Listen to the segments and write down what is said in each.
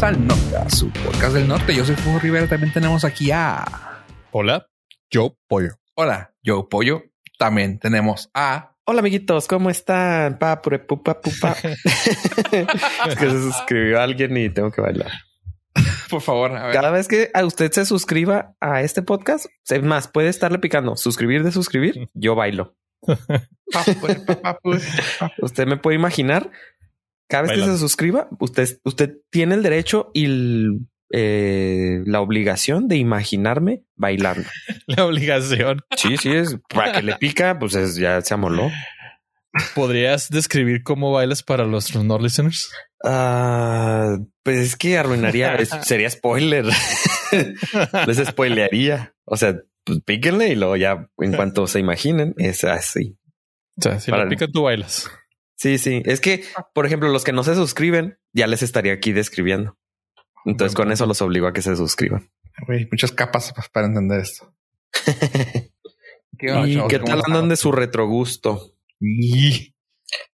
bienvenidos al Norte, a su podcast del norte. Yo soy Fuego Rivera. También tenemos aquí a. Hola, yo pollo. Hola, yo pollo. También tenemos a. Hola amiguitos, ¿cómo están? Pa, pure, pupa, pupa. es que se suscribió alguien y tengo que bailar. Por favor, a ver. Cada vez que a usted se suscriba a este podcast, es más, puede estarle picando suscribir de suscribir. Yo bailo. Usted me puede imaginar cada vez que se suscriba, usted, usted tiene el derecho y el, eh, la obligación de imaginarme bailando. La obligación. Sí, sí, es para que le pica, pues es- ya se amoló. ¿Podrías describir cómo bailas para los no listeners? Ah, pues es que arruinaría, es- sería spoiler. Les spoilearía. O sea, pues píquenle y luego ya en cuanto se imaginen, es así. O sea, si Para- le pica, tú bailas. Sí, sí. Es que, por ejemplo, los que no se suscriben, ya les estaría aquí describiendo. Entonces, con eso los obligo a que se suscriban. Muchas capas para entender esto. ¿Qué onda, ¿Y chavos? qué ¿Cómo tal andan de su retrogusto? Y-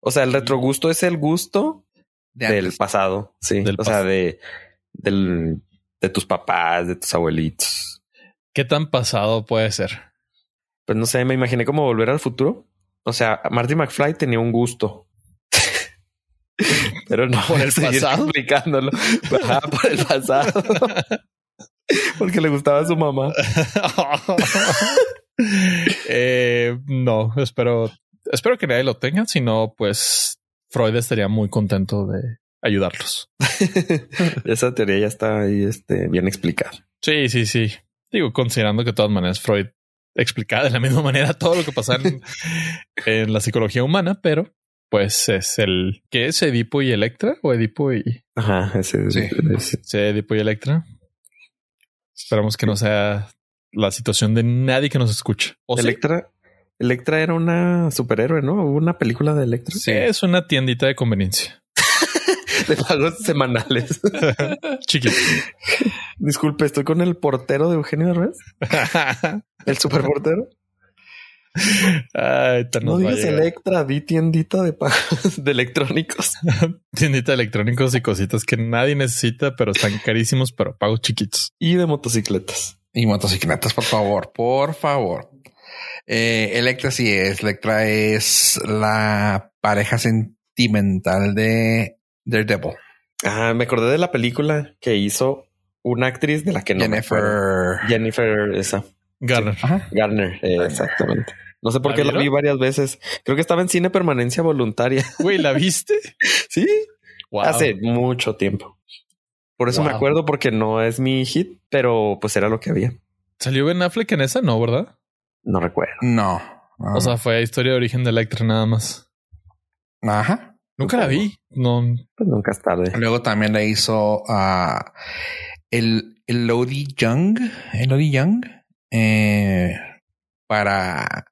O sea, el retrogusto es el gusto de del pasado. Sí. Del o sea, pasado. de, del, de tus papás, de tus abuelitos. ¿Qué tan pasado puede ser? Pues no sé, me imaginé como volver al futuro. O sea, Marty McFly tenía un gusto. Pero no ¿Por el pasado? explicándolo. Ajá, por el pasado. Porque le gustaba a su mamá. Eh, no, espero, espero que nadie lo tenga. Si no, pues Freud estaría muy contento de ayudarlos. Esa teoría ya está ahí este, bien explicada. Sí, sí, sí. Digo, considerando que de todas maneras Freud explicaba de la misma manera todo lo que pasa en, en la psicología humana, pero pues es el que es Edipo y Electra o Edipo y Ajá, ese, Sí. ese- sí, Edipo y Electra. Esperamos que no sea la situación de nadie que nos escuche. O sí, Electra. Electra era una superhéroe, ¿no? Hubo una película de Electra Sí. es una tiendita de conveniencia. de pagos semanales. Chiquito. Disculpe, estoy con el portero de Eugenio Derbez, el superportero. Ay, No digas. Electra, di tiendita de pagos de electrónicos. Tiendita de electrónicos y cositas que nadie necesita, pero están carísimos, pero pagos chiquitos. y de motocicletas. Y motocicletas, por favor, por favor. Eh, Electra sí es. Electra es la pareja sentimental de Daredevil. Ah, me acordé de la película que hizo una actriz de la que no me. Jennifer. Jennifer, esa Garner. Ajá. Garner, eh, exactamente. No sé por ¿La qué la vi varias veces. Creo que estaba en cine permanencia voluntaria. Güey, ¿la viste? Sí, Wow. hace mucho tiempo. Por eso me acuerdo porque no es mi hit, pero pues era lo que había. ¿Salió Ben Affleck en esa? No, ¿verdad? No recuerdo. No. no. O sea, fue historia de origen de Electra nada más. Ajá. Nunca la vi. No. Pues nunca es tarde. Luego también le hizo a el Elodie Young. Elodie Young. eh, para.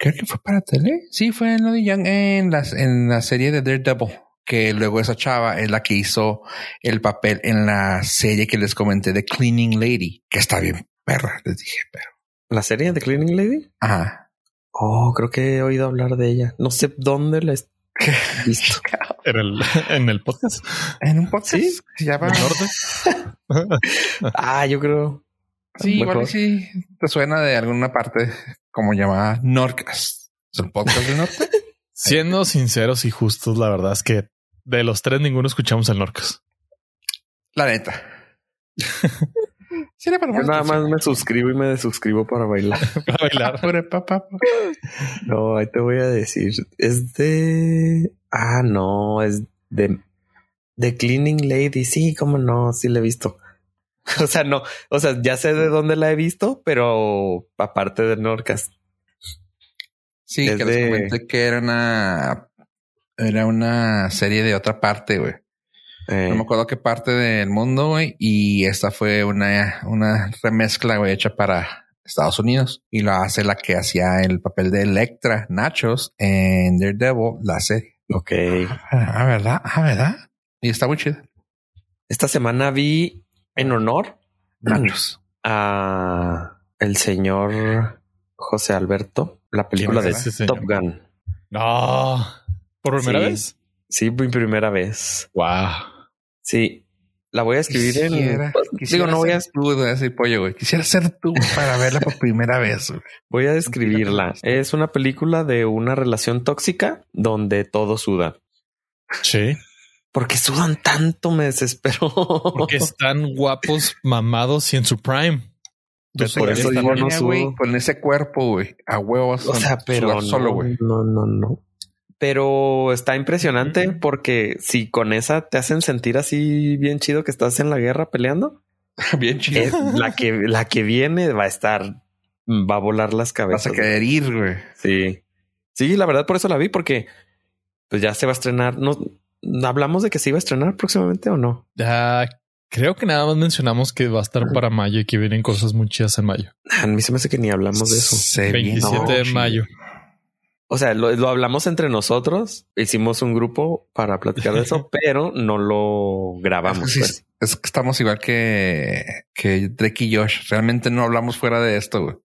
Creo que fue para tele. Sí, fue Elodie Young en la, en la serie de Daredevil. Que luego esa chava es la que hizo el papel en la serie que les comenté de Cleaning Lady, que está bien perra, les dije, pero. ¿La serie de Cleaning Lady? Ajá. Oh, creo que he oído hablar de ella. No sé dónde la he visto. En el, en el podcast. En un podcast Sí. que se llama. del norte. Ah, yo creo. Sí, igual sí te suena de alguna parte como llamada Norcas. Es el podcast del norte. Siendo sinceros y justos, la verdad es que de los tres ninguno escuchamos el Norcas. La neta. Sí, le Yo nada más me suscribo y me desuscribo para bailar. Para bailar. Pobre papá. No, ahí te voy a decir. Es de. Ah, no, es de. De Cleaning Lady. Sí, cómo no, sí la he visto. O sea, no, o sea, ya sé de dónde la he visto, pero aparte de Norcas. Sí, Es que les de- comenté que era una era una serie de otra parte, güey. Eh, No me acuerdo qué parte del mundo, güey. Y esta fue una, una remezcla, güey, hecha para Estados Unidos. Y lo hace la que hacía el papel de Electra Nachos en Daredevil, la serie. ok. Ah, ¿verdad? Ah, ¿verdad? Y está muy chida. Esta semana vi en honor Nachos. a el señor José Alberto, la película de señor? Top Gun. No. ¿Por primera Sí. vez? Sí, mi primera vez. Wow. Sí. La voy a esquivir en. Quisiera, Digo, no voy a, ser tú ese pollo, güey. Quisiera ser tú para verla por primera vez. güey. voy a describirla. Es una película de una relación tóxica donde todo suda. Sí. Porque sudan tanto, me desespero. Porque están guapos, mamados y en su prime. Yo Por soy eso digo, no sudo. con ese cuerpo, güey. A huevos. O sea, pero solo, no, güey. no, no, no. Pero está impresionante porque si con esa te hacen sentir así bien chido que estás en la guerra peleando, Bien chido. es la que la que viene va a estar, va a volar las Vas cabezas. a querer ir, güey. Sí, sí, la verdad por eso la vi porque pues ya se va a estrenar. No hablamos de que se iba a estrenar próximamente o no. Ya creo que nada más mencionamos que va a estar para mayo y que vienen cosas muy chidas en mayo. A mí se me hace que ni hablamos de eso. Se viene 27 de mayo. O sea, lo, lo hablamos entre nosotros. Hicimos un grupo para platicar de eso, pero no lo grabamos. Sí, pues. Es que estamos igual que, que Drake y Josh. Realmente no hablamos fuera de esto, güey.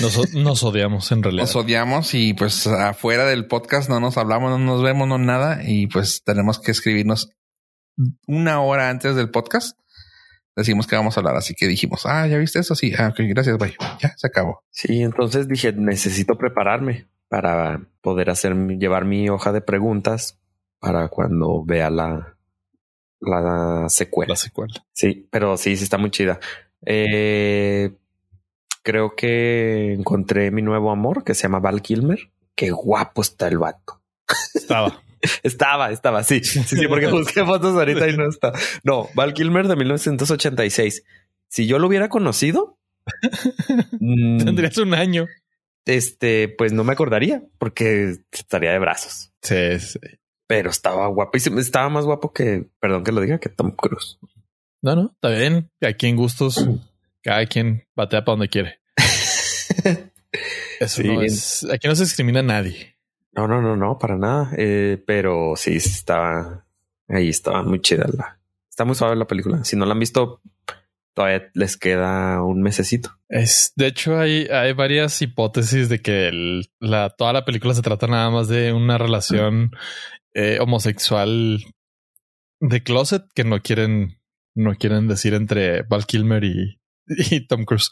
Nos, nos odiamos en realidad. Nos odiamos y pues afuera del podcast no nos hablamos, no nos vemos, no nada. Y pues tenemos que escribirnos una hora antes del podcast. Decimos que vamos a hablar. Así que dijimos, ah, ya viste eso. Sí, ah, ok, gracias. Bye. Ya se acabó. Sí, entonces dije, necesito prepararme para poder hacer, mi- llevar mi hoja de preguntas para cuando vea la, la secuela. La secuela. Sí, pero sí, sí está muy chida. Eh, creo que encontré mi nuevo amor que se llama Val Kilmer. Qué guapo está el vato. Estaba. Estaba, estaba, sí. Sí, sí, porque busqué fotos ahorita y no está. No, Val Kilmer de 1986. Si yo lo hubiera conocido, mm, Tendrías un año. este, pues no me acordaría porque estaría de brazos. Sí, sí. Pero estaba guapísimo. Estaba más guapo que, perdón que lo diga, que Tom Cruise. No, no, está bien. Aquí en gustos, cada quien batea para donde quiere. Eso Sí. no es. Aquí no se discrimina a nadie. No, no, no, no, para nada. Eh, pero sí, estaba ahí, estaba muy chida la. Está muy suave la película. Si no la han visto, todavía les queda un mesecito. Es, de hecho, hay, hay varias hipótesis de que el- la, toda la película se trata nada más de una relación eh, homosexual de closet que no quieren, no quieren decir entre Val Kilmer y, y Tom Cruise.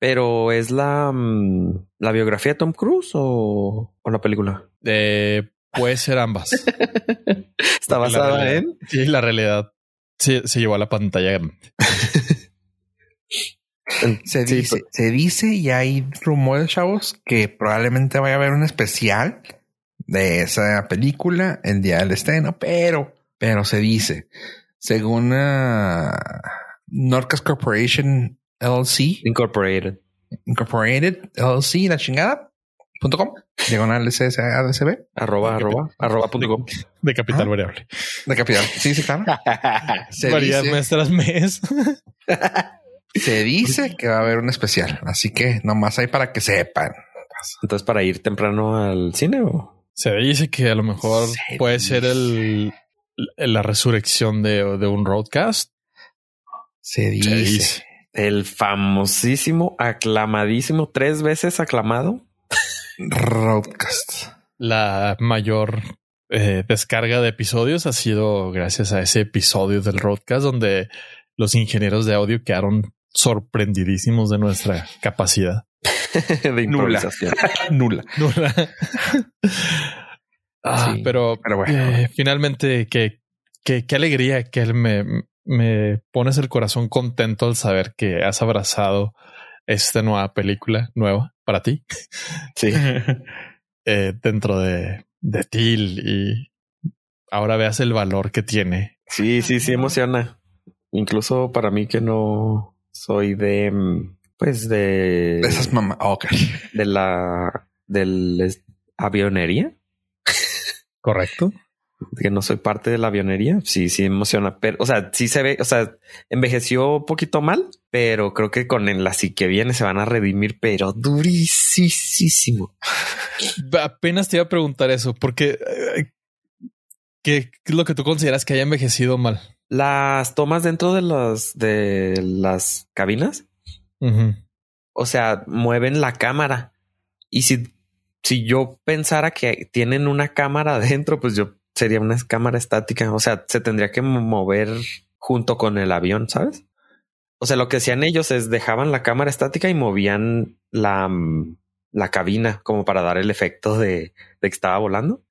Pero es la, mm, la biografía de Tom Cruise o, o la película. Eh, puede ser ambas. Está basada realidad- en. Sí, la realidad sí, se llevó a la pantalla Se sí, dice, se dice y hay rumores, chavos, que probablemente vaya a haber un especial de esa película el día del estreno, pero, pero se dice, según uh, Norcas Corporation LLC, Incorporated. Incorporated LLC, la chingada, punto com, diagonal SSADCB, Arroba, arroba, arroba punto com. De capital Ah. variable. de capital. Sí, sí, claro. Se Varía dice, mes tras mes. se dice que va a haber un especial, así que nomás hay para que sepan. Entonces, para ir temprano al cine o Se dice que a lo mejor Se puede ser el, la resurrección de, de un roadcast. Se Se dice. El famosísimo, aclamadísimo, tres veces aclamado. Roadcast. La mayor eh, descarga de episodios ha sido gracias a ese episodio del roadcast donde los ingenieros de audio quedaron sorprendidísimos de nuestra capacidad. de improvisación. Nula. Nula. Ah, Sí, pero, pero bueno. eh, finalmente, qué, qué, qué alegría que él me, me pones el corazón contento al saber que has abrazado esta nueva película nueva para ti Sí. eh, dentro de, de ti y ahora veas el valor que tiene. Sí, sí, sí emociona. Incluso para mí que no soy de, mm, pues de, Esas mamás. Ok. de la, del avionería, Correcto. Que no soy parte de la avionería. Sí, sí emociona, pero, o sea, sí se ve, o sea, envejeció un poquito mal, pero creo que con el así que viene se van a redimir, pero durísimo. Apenas te iba a preguntar eso, porque eh, ¿qué, es lo que tú consideras que haya envejecido mal? Las tomas dentro de las, de las cabinas, o sea, mueven la cámara. Y si, si yo pensara que tienen una cámara adentro, pues yo sería una cámara estática. O sea, se tendría que mover junto con el avión, ¿sabes? O sea, lo que hacían ellos es dejaban la cámara estática y movían la, mm, la cabina como para dar el efecto de, de que estaba volando.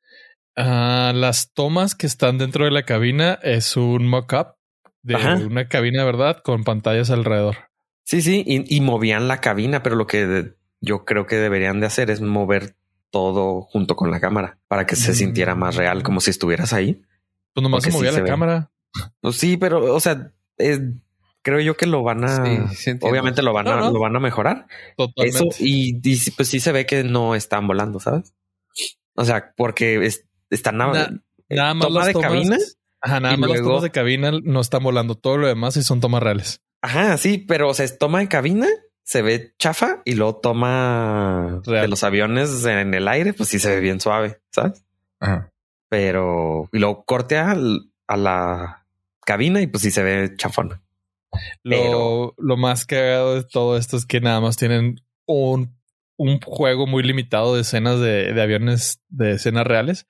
Ah, las tomas que están dentro de la cabina es un mock-up de Ajá. una cabina, ¿verdad? Con pantallas alrededor. Sí, sí, y, y movían la cabina, pero lo que yo creo que deberían de hacer es mover todo junto con la cámara para que se Mm. sintiera más real, como si estuvieras ahí. Pues nomás se movía sí la cámara. Pues sí, pero, o sea, es- creo yo que lo van a, Sí, sí entiendo. obviamente lo van a, No, no. lo van a mejorar. Totalmente. Eso y, pues sí se ve que no están volando, ¿sabes? O sea, porque es- están Na- eh, nada más toma las de tomas- cabina. Ajá, nada más las luego- tomas de cabina no están volando. Todo lo demás sí son tomas reales. Ajá, sí, pero o sea, es toma de cabina, se ve chafa y luego toma Real. de los aviones en el aire, pues sí se ve bien suave, ¿sabes? Ajá. Pero y luego corte al- a la cabina y pues sí se ve chafona. Lo, Pero- lo más cagado de todo esto es que nada más tienen un, un juego muy limitado de escenas de, de aviones, de escenas reales.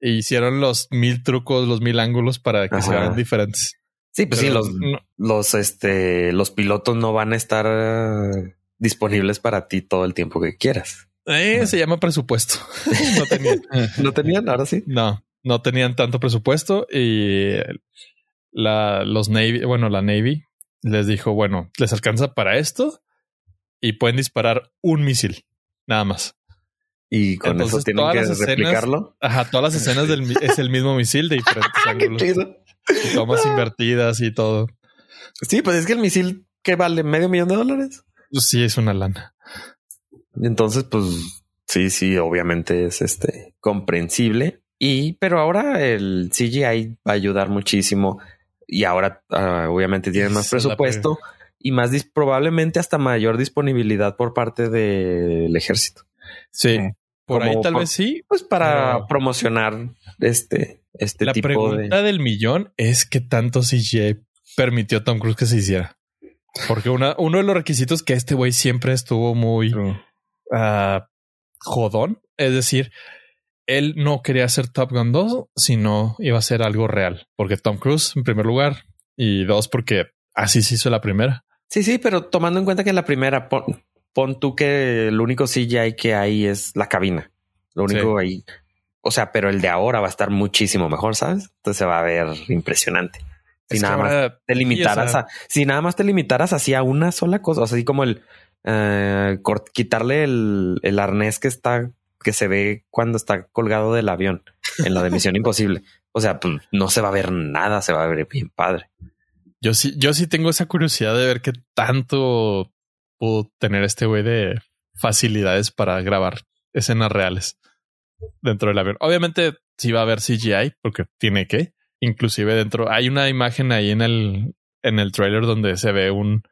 E hicieron los mil trucos, los mil ángulos para que se vean diferentes. Sí, pues sí, los, los, este, los pilotos no van a estar eh, disponibles para ti todo el tiempo que quieras. eh, se llama presupuesto. no tenían. ¿No tenían? Ahora sí. No, no tenían tanto presupuesto y la, los Navy, bueno, la Navy les dijo, bueno, les alcanza para esto y pueden disparar un misil, nada más. Y con Entonces, eso tienen todas que las escenas- replicarlo. Ajá, todas las escenas del, es el mismo misil de diferentes Qué ángulos, chido. Y tomas invertidas y todo. Sí, pues es que el misil que vale medio millón de dólares. Pues sí, es una lana. Entonces, pues sí, sí, obviamente es este comprensible. Y, pero ahora el CGI va a ayudar muchísimo. Y ahora, ah, obviamente, tienen más es presupuesto y más dis- probablemente hasta mayor disponibilidad por parte del ejército. Sí, por ahí tal por- vez sí. Pues para Pero- promocionar este, este La tipo pregunta de. del millón es qué tanto CGI permitió Tom Cruise que se hiciera. Porque una, uno de los requisitos que este güey siempre estuvo muy ah, jodón, es decir, él no quería hacer Top Gun 2, sino iba a ser algo real. Porque Tom Cruise, en primer lugar, y dos, porque así se hizo la primera. Sí, sí, pero tomando en cuenta que la primera, pon, pon tú que el único CGI que hay es la cabina. Lo único ahí. O sea, pero el de ahora va a estar muchísimo mejor, ¿sabes? Entonces se va a ver impresionante. Si Es nada más te limitaras a, si nada más te limitaras así a una sola cosa, o sea, así como el eh, quitarle el, el arnés que está, que se ve cuando está colgado del avión en la de Misión Imposible. O sea, pues no se va a ver nada, se va a ver bien padre. Yo sí, yo sí tengo esa curiosidad de ver qué tanto pudo tener este güey de facilidades para grabar escenas reales dentro del avión. Obviamente sí va a haber CGI porque tiene que. Inclusive dentro hay una imagen ahí en el en el trailer donde se ve un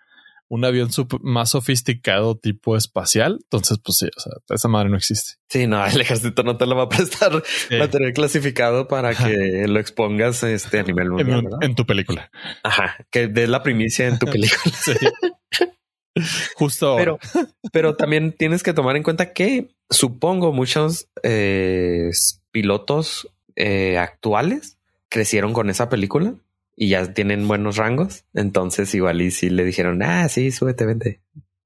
un avión más sofisticado tipo espacial. Entonces, pues sí, o sea, esa madre no existe. Sí, no, el ejército no te lo va a prestar Eh, material clasificado para que lo expongas este a nivel mundial. en tu película. Ajá, que des la primicia en tu película. Sí. Justo pero, pero también tienes que tomar en cuenta que supongo muchos eh, pilotos eh, actuales crecieron con esa película y ya tienen buenos rangos. Entonces, igual y si le dijeron, ah, sí, súbete, vente.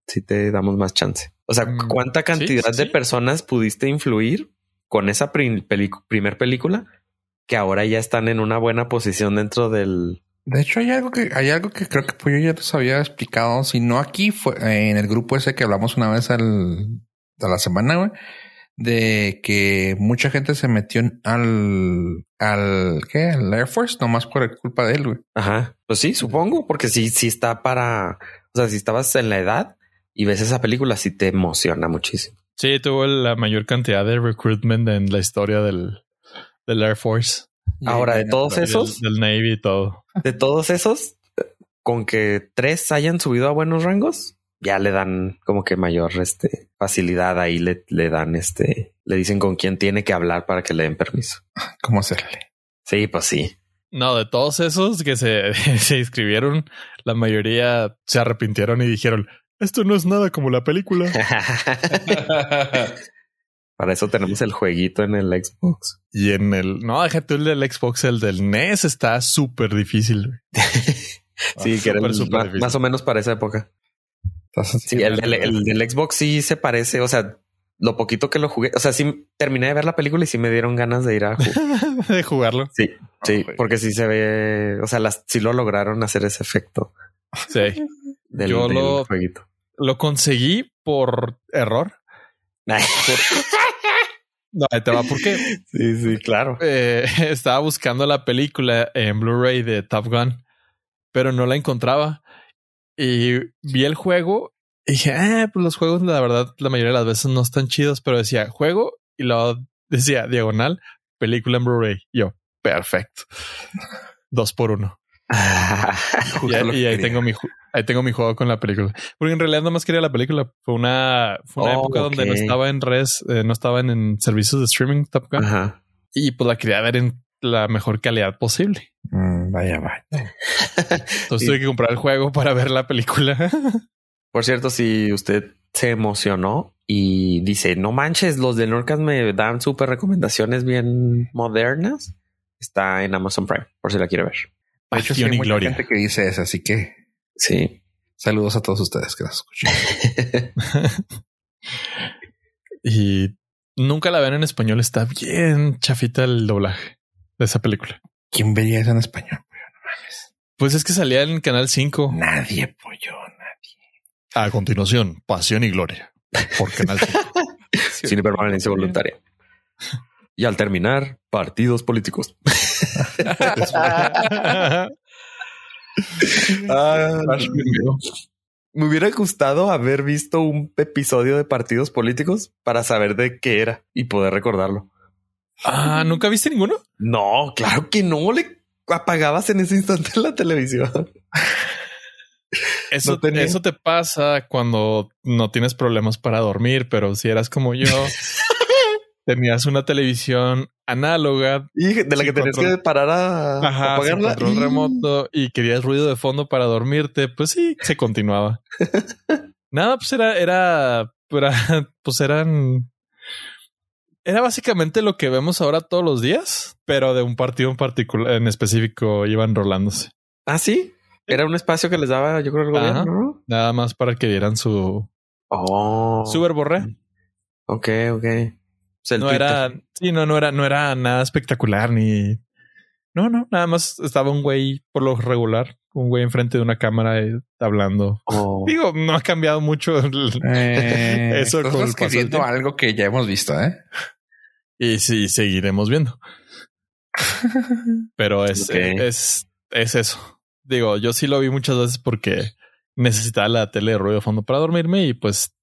Si te damos más chance. O sea, Mm, ¿cuánta cantidad sí, de personas pudiste influir con esa prim- primer película que ahora ya están en una buena posición dentro del. De hecho, hay algo que hay algo que creo que pues, yo ya les había explicado. Si no aquí fue eh, en el grupo ese que hablamos una vez al, a la semana, güey, de que mucha gente se metió en- al al ¿qué? Al Air Force nomás por culpa de él, güey. Ajá. Pues sí, supongo, porque sí, sí está para. O sea, si estabas en la edad y ves esa película, sí te emociona muchísimo. Sí, tuvo la mayor cantidad de recruitment en la historia del, del Air Force, Ahora, de todos esos, del Navy y todo. de todos esos, con que tres hayan subido a buenos rangos, ya le dan como que mayor este facilidad ahí le, le dan este, le dicen con quién tiene que hablar para que le den permiso. ¿Cómo hacerle? Sí, pues sí. No, de todos esos que se, se inscribieron, la mayoría se arrepintieron y dijeron, esto no es nada como la película. Para eso tenemos el jueguito en el Xbox. Y en el, no, déjate el del Xbox, el del NES está súper difícil. sí, que era el, más, más, o menos para esa época. Sí, el, el, del Xbox sí se parece, o sea, lo poquito que lo jugué, o sea, sí terminé de ver la película y sí me dieron ganas de ir a jugar. de jugarlo. Sí, sí, porque sí se ve, o sea, las, sí lo lograron hacer ese efecto. Sí. Del, Yo lo, jueguito. lo conseguí por error. No, te va por qué. Sí, sí, claro. Eh, estaba buscando la película en Blu-ray de Top Gun, pero no la encontraba. Y vi el juego y dije, ah, pues los juegos, la verdad, la mayoría de las veces no están chidos, pero decía juego y luego decía diagonal, película en Blu-ray. Yo, perfecto. Dos por uno. y, ahí tengo mi ahí tengo mi juego con la película. Porque en realidad no más quería la película. Fue una, fue una oh, época donde no estaba en res, eh, no estaba en, servicios de streaming Top Gun. Y pues la quería ver en la mejor calidad posible. Mm, vaya, vaya. Entonces tuve que comprar el juego para ver la película. Por cierto, si usted se emocionó y dice, no manches, los de Norcas me dan súper recomendaciones bien modernas, está en Amazon Prime, por si la quiere ver. Pasión y gloria. gente que dice eso, así que sí. Saludos a todos ustedes que nos escuchan. y nunca la ven en español. Está bien chafita el doblaje de esa película. ¿Quién vería eso en español? Pues es que salía en Canal 5. Nadie, pollo, nadie. A continuación, Pasión y Gloria por Canal 5. Sin permanencia voluntaria. Y al terminar, partidos políticos. Ah, me hubiera gustado haber visto un episodio de partidos políticos para saber de qué era y poder recordarlo. Ah, ¿nunca viste ninguno? No, claro que no. Le apagabas en ese instante la televisión. Eso, eso te pasa cuando no tienes problemas para dormir, pero si eras como yo, tenías una televisión análoga y de la que tenías que parar a, apagarla control remoto y querías ruido de fondo para dormirte, pues sí, se continuaba. Nada, pues era, era, pues eran, era básicamente lo que vemos ahora todos los días, pero de un partido en particular, en específico, iban rolándose. Ah, sí. Era un espacio que les daba, yo creo, el gobierno. Nada más para que dieran su, oh. su verborrea. Ok, ok no era, sí, no, no era, no era nada espectacular ni. No, no, nada más estaba un güey por lo regular, un güey enfrente de una cámara eh, hablando. Oh. Digo, no ha cambiado mucho eh, eso con el algo que ya hemos visto, ¿eh? Y sí, seguiremos viendo. Pero es, es, es eso. Digo, yo sí lo vi muchas veces porque necesitaba la tele de ruido de fondo para dormirme y pues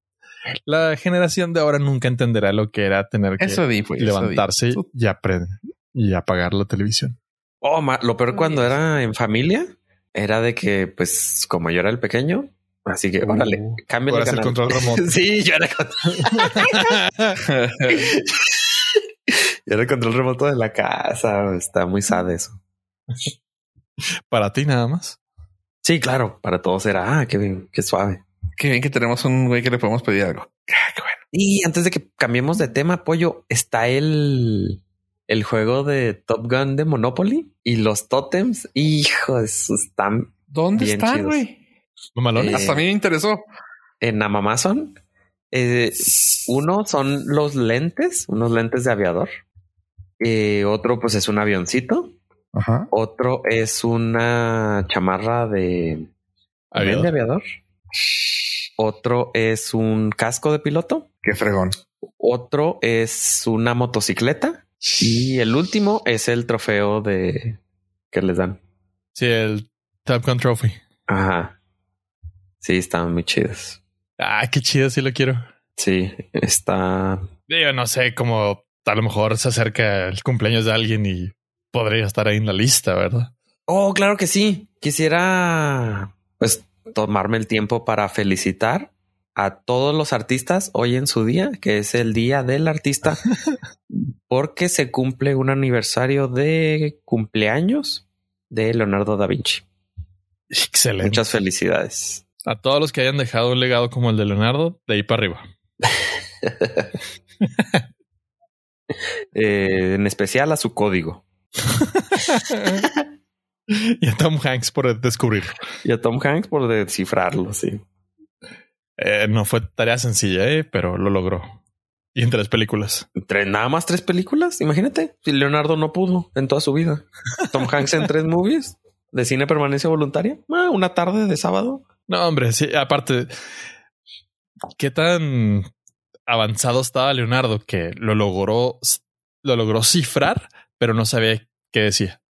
la generación de ahora nunca entenderá lo que era tener que levantarse y aprender y apagar la televisión. Oh, lo peor cuando era en familia era de que, pues, como yo era el pequeño, así que, órale, uh, cambia el canal. control remoto. sí, yo era control. yo era el control remoto de la casa. Está muy sad eso. Para ti nada más. Sí, claro, para todos era, ah, qué, qué suave. Qué bien que tenemos un güey que le podemos pedir algo. Ah, qué bueno. Y antes de que cambiemos de tema, pollo, está el, el juego de Top Gun de Monopoly y los totems. Hijo, eso están. ¿Dónde están, güey? Eh, Hasta a mí me interesó. En Amazon. Eh, uno son los lentes, unos lentes de aviador. Eh, otro, pues es un avioncito. Ajá. Otro es una chamarra de aviador. de aviador. Otro es un casco de piloto. Qué fregón. Otro es una motocicleta. Y el último es el trofeo de que les dan. Sí, el Top Gun Trophy. Ajá. Sí, están muy chidos. Ah, qué chido, sí lo quiero. Sí, está. Yo no sé cómo a lo mejor se acerca el cumpleaños de alguien y podría estar ahí en la lista, ¿verdad? Oh, claro que sí. Quisiera, pues, tomarme el tiempo para felicitar a todos los artistas hoy en su día, que es el Día del Artista, porque se cumple un aniversario de cumpleaños de Leonardo da Vinci. Excelente. Muchas felicidades. A todos los que hayan dejado un legado como el de Leonardo, de ahí para arriba. Eh, en especial a su código. y a Tom Hanks por descubrirlo. Y a Tom Hanks por descifrarlo, sí. Eh, no fue tarea sencilla, eh, pero lo logró. Y en tres películas. ¿Tres, nada más tres películas. Imagínate si Leonardo no pudo en toda su vida. Tom Hanks en tres movies de cine permanencia voluntaria. Ah, una tarde de sábado. No, hombre, sí. Aparte, qué tan avanzado estaba Leonardo que lo logró, lo logró cifrar, pero no sabía qué decía.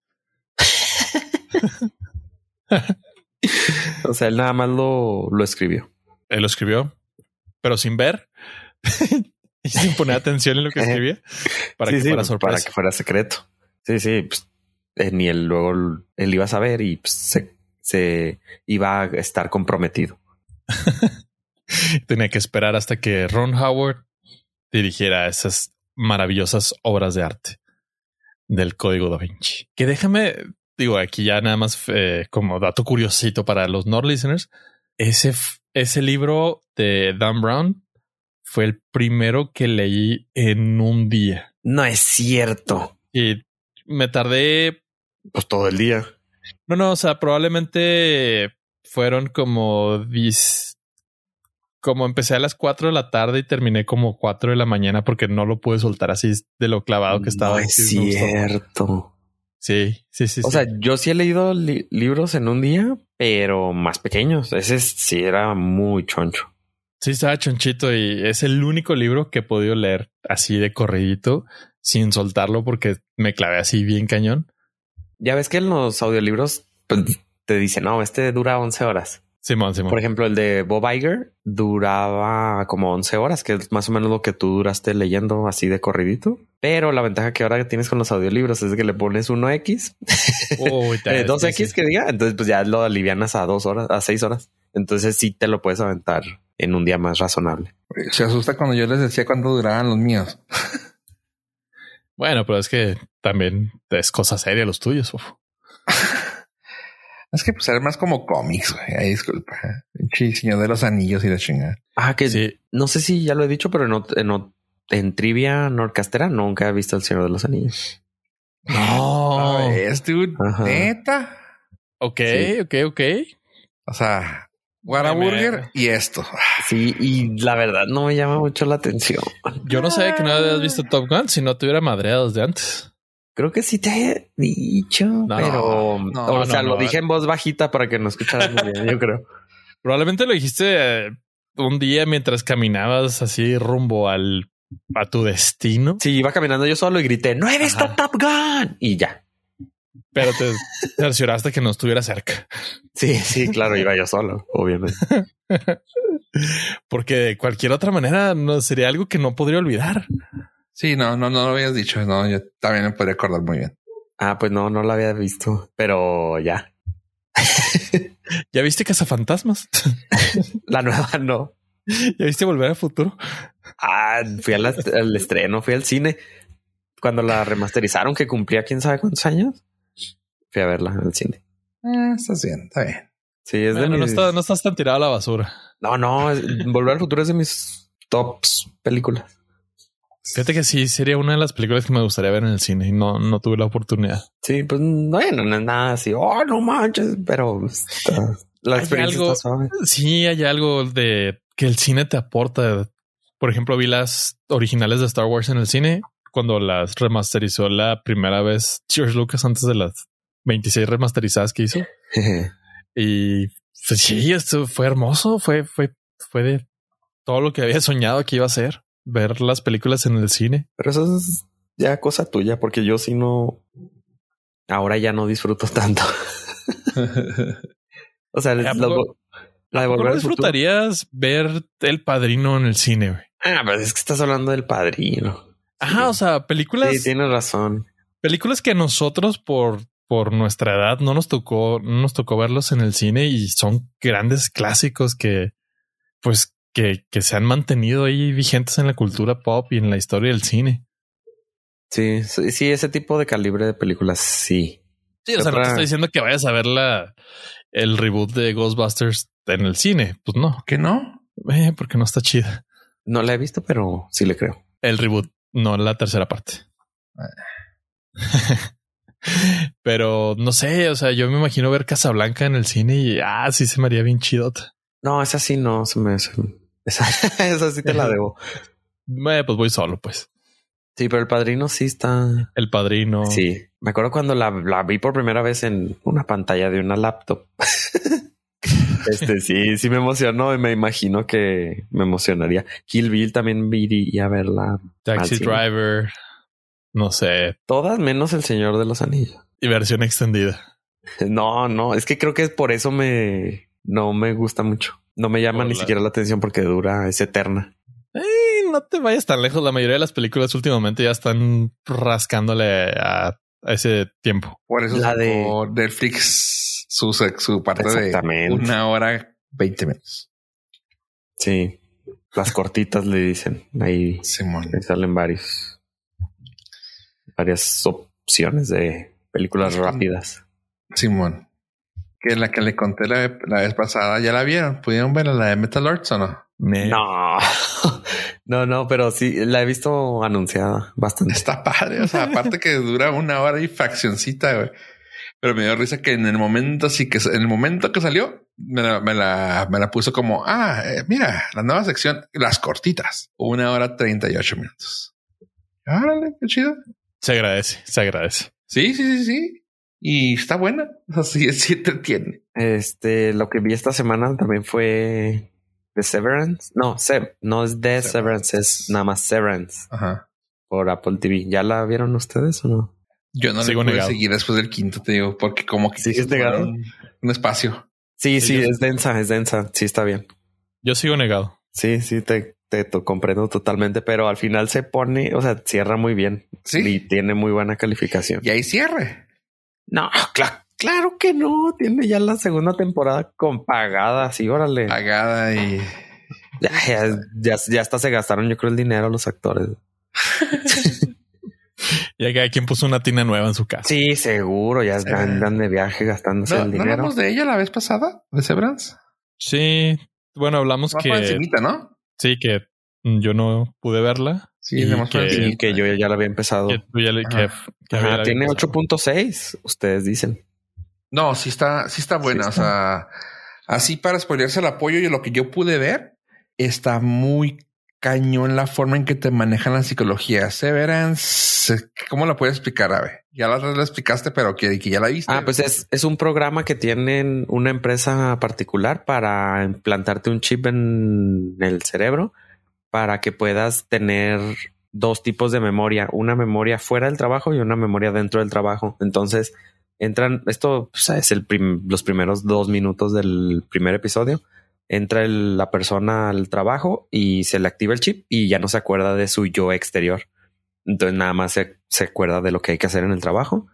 o sea, él nada más lo, lo escribió. Él lo escribió, pero sin ver y sin poner atención en lo que escribía para que fuera sorpresa. Para que fuera secreto. Sí, sí. Pues, eh, ni él luego él iba a saber y pues, se, se iba a estar comprometido. Tenía que esperar hasta que Ron Howard dirigiera esas maravillosas obras de arte del código da Vinci. Que déjame, digo, aquí ya nada más eh, como dato curiosito para los no listeners. Ese, ese libro de Dan Brown fue el primero que leí en un día. No es cierto. Y me tardé pues todo el día. No, no, o sea, probablemente fueron como como empecé a las 4 de la tarde y terminé como 4 de la mañana porque no lo pude soltar así de lo clavado que estaba. No es cierto. Sí, sí, sí. O sea, yo sí he leído libros en un día, pero más pequeños. Ese sí era muy choncho. Sí, estaba chonchito y es el único libro que he podido leer así de corridito sin soltarlo porque me clavé así bien cañón. Ya ves que en los audiolibros pues, te dicen, no, este dura 11 horas. Simón, Simón. Por ejemplo, el de Bob Iger duraba como 11 horas, que es más o menos lo que tú duraste leyendo así de corridito. Pero la ventaja que ahora tienes con los audiolibros es que le pones 1X, 2X eh, que diga, entonces pues ya lo alivianas a dos horas, a seis horas. Entonces sí te lo puedes aventar en un día más razonable. Se asusta cuando yo les decía cuánto duraban los míos. bueno, pero es que también es cosa seria los tuyos. Es que pues era más como cómics, güey. Ay, disculpa. Sí, señor de los anillos y la chingada. Ah, que sí. No sé si ya lo he dicho, pero en, en, trivia norcastera nunca he visto el Señor de los Anillos. No, es dude. Neta. Ok, ok, ok. O sea, Whataburger y esto. Sí, y la verdad no me llama mucho la atención. Yo no sabía que no habías visto Top Gun si no te hubiera madreado de antes. Creo que sí te he dicho, pero o sea, lo dije en voz bajita para que no escucharas muy bien, yo creo. Probablemente lo dijiste eh, un día mientras caminabas así rumbo al a tu destino. Sí, iba caminando yo solo y grité, no he visto Top Gun y ya. Pero te cercioraste que no estuviera cerca. Sí, sí, claro, iba yo solo, obviamente. Porque de cualquier otra manera no sería algo que no podría olvidar. Sí, no, no, no lo habías dicho. No, yo también me podría acordar muy bien. Ah, pues no, no lo había visto, pero ya. ¿Ya viste Cazafantasmas? la nueva no. ¿Ya viste Volver al Futuro? Ah, fui al, estreno, fui al cine. Cuando la remasterizaron, que cumplía quién sabe cuántos años, fui a verla en el cine. Ah, estás bien, está bien. Sí, es de no, estás, no estás tan tirado a la basura. No, no, Volver al Futuro es de mis tops películas. Fíjate que sí, sería una de las películas que me gustaría ver en el cine y no, no tuve la oportunidad. Sí, pues bueno, no es nada así, oh, no manches, pero la experiencia Sí, hay algo de que el cine te aporta. Por ejemplo, vi las originales de Star Wars en el cine cuando las remasterizó la primera vez George Lucas antes de las 26 remasterizadas que hizo. y pues, sí, esto fue hermoso, fue, fue, fue de todo lo que había soñado que iba a ser ver las películas en el cine. Pero eso es ya cosa tuya, porque yo si no, ahora ya no disfruto tanto. o sea, la, de volver disfrutarías ver El Padrino en el cine? Ah, pero es que estás hablando del Padrino. Ajá, o sea, películas. Sí, tienes razón. Películas que a nosotros por por nuestra edad no nos tocó, no nos tocó verlos en el cine y son grandes clásicos que, pues, que, que se han mantenido ahí vigentes en la cultura pop y en la historia del cine. Sí, sí, ese tipo de calibre de películas, sí. Sí, o sea, no te estoy diciendo que vayas a ver la, el reboot de Ghostbusters en el cine. Pues no. ¿Que no? Eh, porque no está chida. No la he visto, pero sí le creo. El reboot. No la tercera parte. Pero no sé, o sea, yo me imagino ver Casablanca en el cine y ah, sí se me haría bien chidota. No, esa sí no se me. Esa, esa sí te la debo. Bueno, pues voy solo, pues. Sí, pero el padrino sí está. El padrino. Sí, me acuerdo cuando la, la vi por primera vez en una pantalla de una laptop. este sí, sí me emocionó y me imagino que me emocionaría. Kill Bill también vi a verla. Taxi Driver. No sé. Todas menos El Señor de los Anillos. Y versión extendida. No, no, es que creo que por eso me no me gusta mucho. No me llama ni siquiera la atención porque dura, es eterna. no te vayas tan lejos. La mayoría de las películas últimamente ya están rascándole a, ese tiempo. Por eso la de Netflix su, su parte de una hora veinte minutos. Sí, las cortitas le dicen ahí. salen varios varias opciones de películas rápidas. Simón. Que la que le conté la, vez pasada, ¿ya la vieron? ¿Pudieron ver la de Metal Arts o no? No, no, no, pero sí la he visto anunciada bastante. Está padre. O sea, aparte que dura una hora y fraccioncita, güey. Pero me dio risa que en el momento, sí que en el momento que salió, me la, me la, puso como, ah, eh, mira, la nueva sección, las cortitas, una hora treinta y ocho minutos. Árale, qué chido. Se agradece, se agradece. Sí, sí, sí, sí. Y está buena. Así sí te tiene. Este, lo que vi esta semana también fue The Severance. No, se no es The Severance. es nada más Severance. Ajá. Por Apple TV. ¿Ya la vieron ustedes o no? Yo no Sigo pude seguir después del quinto, te digo, porque como que sigues negado un, un espacio. Sí, sí, es densa, es densa. Sí, está bien. Yo sigo negado. Sí, sí, te, te comprendo totalmente, pero al final se pone, o sea, cierra muy bien. Sí. Y tiene muy buena calificación. Y ahí cierre. No, claro que no. Tiene ya la segunda temporada con pagada, sí, órale. Pagada y. Ya, ya, ya, hasta se gastaron, yo creo, el dinero los actores. ya que hay quien puso una tina nueva en su casa. Sí, seguro. Ya andan de viaje gastándose el dinero. ¿No hablamos de ella la vez pasada? ¿De Severance? Sí. Bueno, hablamos que. ¿no? Sí, que yo no pude verla. Sí, que, que, yo ya la había empezado. Que tiene 8.6, ustedes dicen. No, sí está, sí está buena. O sea, así para spoilerse el apoyo y lo que yo pude ver, está muy cañón la forma en que te manejan la psicología. Severance, ¿cómo la puedes explicar, Ave? Ya la, la explicaste, pero que, que, ya la viste. Ah, pues es, es un programa que tienen una empresa particular para implantarte un chip en el cerebro para que puedas tener dos tipos de memoria, una memoria fuera del trabajo y una memoria dentro del trabajo. Entonces entran, esto pues, es el los primeros dos minutos del primer episodio entra la persona al trabajo y se le activa el chip y ya no se acuerda de su yo exterior. Entonces nada más se, acuerda de lo que hay que hacer en el trabajo.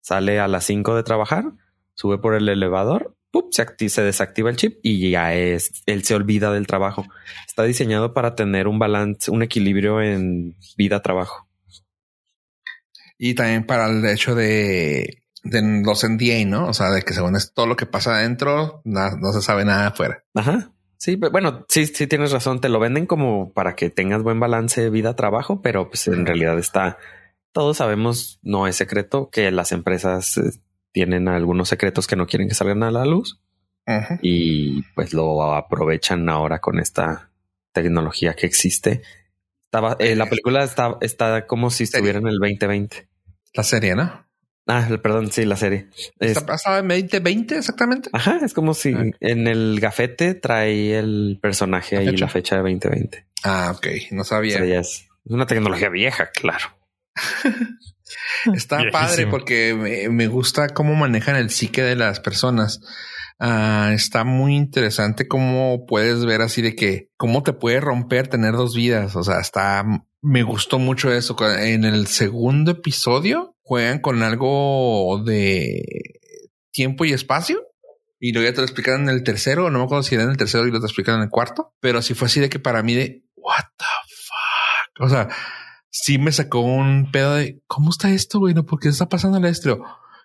Sale a las 5 de trabajar, sube por el elevador, se, se desactiva el chip y ya es, él se olvida del trabajo. Está diseñado para tener un balance, un equilibrio en vida-trabajo. Y también para el hecho de de los NDA, ¿no? O sea, de que según es todo lo que pasa adentro, no, se sabe nada afuera. Ajá. Sí, bueno, sí, sí tienes razón. Te lo venden como para que tengas buen balance vida-trabajo, pero pues en realidad está. Todos sabemos, no es secreto que las empresas eh, tienen algunos secretos que no quieren que salgan a la luz y pues lo aprovechan ahora con esta tecnología que existe. Estaba, eh, la película está, está como si estuviera en el 2020. La serie, ¿no? Ah, perdón, sí, la serie. ¿Está pasada en 2020 exactamente? Ajá, es como si ah. en el gafete trae el personaje ahí la fecha de 2020. Ah, ok, no sabía. es una tecnología vieja, claro. Está padre porque me, gusta cómo manejan el psique de las personas. Ah, está muy interesante cómo puedes ver así de que cómo te puede romper tener dos vidas. O sea, está, me gustó mucho eso. En el segundo episodio juegan con algo de tiempo y espacio. Y luego ya te lo explicaron en el tercero, no me acuerdo si era en el tercero y lo te explicaron en el cuarto, pero sí fue así de que para mí de what the fuck. O sea, sí me sacó un pedo de cómo está esto, güey, no, porque está pasando el estreo.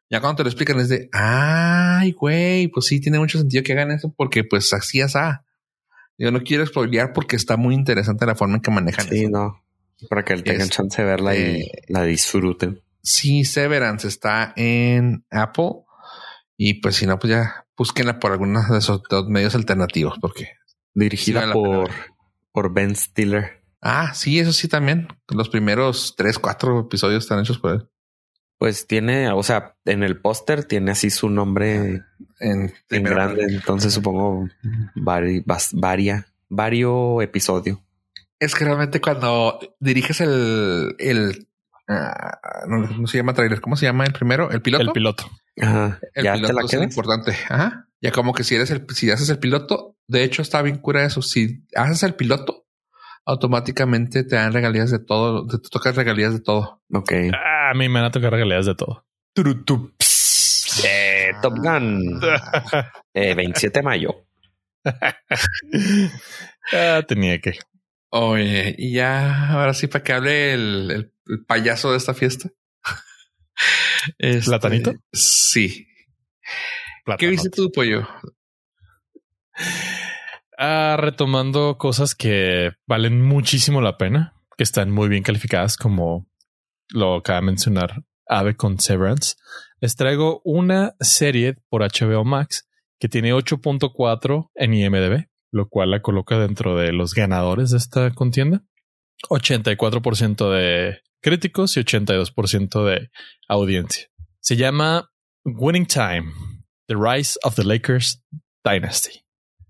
Ya cuando te lo explican es de ay, güey, pues sí tiene mucho sentido que hagan eso porque pues así es. Ah. Yo no quiero spoilear porque está muy interesante la forma en que manejan sí, no. Para que tengan Es- chance de verla y eh, la disfruten. Sí, Severance está en Apple. Y pues si no, pues ya búsquenla por algunos de esos dos medios alternativos, porque Dirigida vale por, por Ben Stiller. Ah, sí, eso sí también. Los primeros tres, cuatro episodios están hechos por él. Pues tiene, o sea, en el póster tiene así su nombre En, grande. Entonces supongo vari, vas- varia, vario episodio. Es que realmente cuando diriges el, el ah, no, no se llama trailer, ¿cómo se llama el primero? El piloto. El piloto. Ajá. El ya piloto te la es quedas. importante. Ajá. Ya como que si eres el, si haces el piloto, de hecho está bien cura eso. Si haces el piloto, automáticamente te dan regalías de todo, te, tocas regalías de todo. Ok. Ah, a mí me van a tocar regalías de todo. Eh, Top Gun. Eh, 27 de mayo. ah, tenía que. Oye, y ya ahora sí para que hable el, el- el payaso de esta fiesta. Este, ¿Platanito? Sí. ¿Qué Plátano. viste tú, pollo? Ah, retomando cosas que valen muchísimo la pena, que están muy bien calificadas, como lo acaba de mencionar Ave con Severance. Les traigo una serie por HBO Max que tiene 8.4 en IMDb, lo cual la coloca dentro de los ganadores de esta contienda. 84% de críticos y 82% de audiencia. Se llama Winning Time, The Rise of the Lakers Dynasty.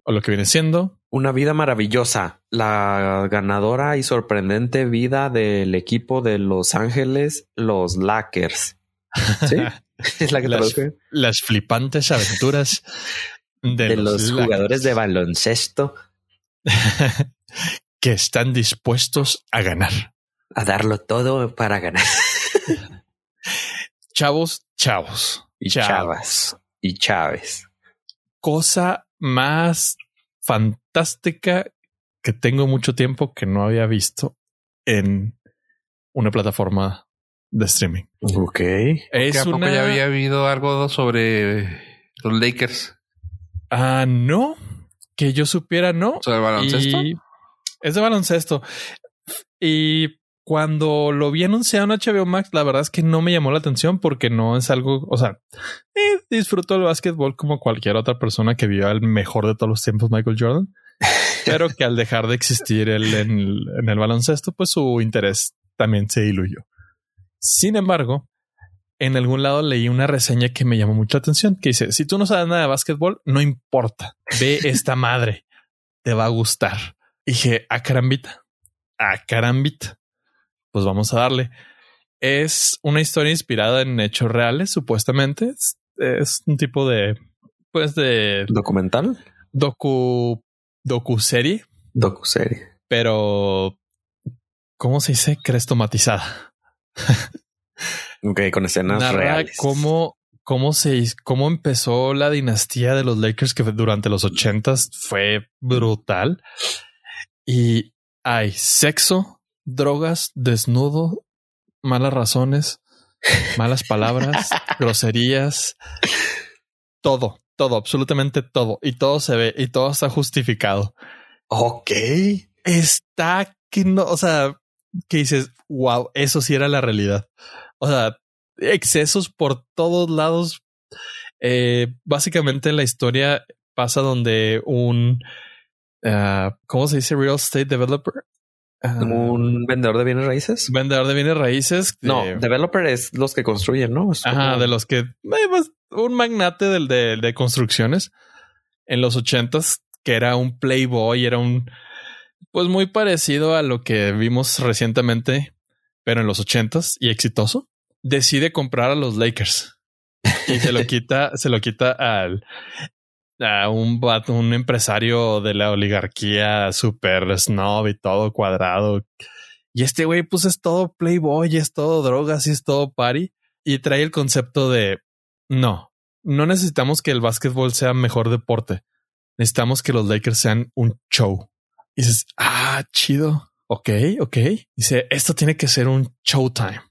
O lo que viene siendo Una vida maravillosa. La ganadora y sorprendente vida del equipo de Los Ángeles, los Lakers. Sí, es la que Las- las flipantes aventuras de, De los jugadores de baloncesto que están dispuestos a ganar. a darlo todo para ganar. Chavos, chavos. Y chavos. Chavas. Y Chávez. Cosa más fantástica que tengo mucho tiempo que no había visto en una plataforma de streaming. Ok. ¿Que Es ¿A poco una... ya había habido algo sobre los Lakers? Ah, no. Que yo supiera, no. ¿Sobre baloncesto? Y es de baloncesto. Y cuando lo vi anunciado en HBO Max, la verdad es que no me llamó la atención porque no es algo, o sea, eh, disfruto el básquetbol como cualquier otra persona que vio al mejor de todos los tiempos, Michael Jordan. pero que al dejar de existir él en, el- en el baloncesto, pues su interés también se diluyó. Sin embargo, en algún lado leí una reseña que me llamó mucha atención, que dice, si tú no sabes nada de básquetbol, no importa, ve esta madre, te va a gustar. Y dije, a carambita, a carambita, pues vamos a darle. Es una historia inspirada en hechos reales, supuestamente. Es, es un tipo de, pues de ¿Documental? docu, docu-serie, Docuserie. pero ¿cómo se dice? Crestomatizada. Ok, con escenas Narra reales. cómo, cómo se cómo empezó la dinastía de los Lakers que durante los ochentas fue brutal. Y hay sexo, drogas, desnudo, malas razones, malas palabras, groserías, todo, todo, absolutamente todo. Y todo se ve y todo está justificado. Ok. Está que no, o sea, que dices, wow, eso sí era la realidad. O sea, excesos por todos lados. Eh, básicamente la historia pasa donde un, ah, ¿cómo se dice? Real estate developer. Ah, ¿Un vendedor de bienes raíces? vendedor de bienes raíces. No, de- developer es los que construyen, ¿no? Es Ajá, como- de los que eh, pues, un magnate del de, de construcciones en los ochentas que era un playboy, era un pues muy parecido a lo que vimos recientemente, pero en los ochentas y exitoso. Decide comprar a los Lakers y se lo quita, se lo quita al un un empresario de la oligarquía super snob y todo cuadrado. Y este güey, pues es todo playboy, es todo drogas y es todo party y trae el concepto de no, no necesitamos que el básquetbol sea mejor deporte. Necesitamos que los Lakers sean un show. Y dices, ah, chido. Ok, ok. Dice, esto tiene que ser un showtime.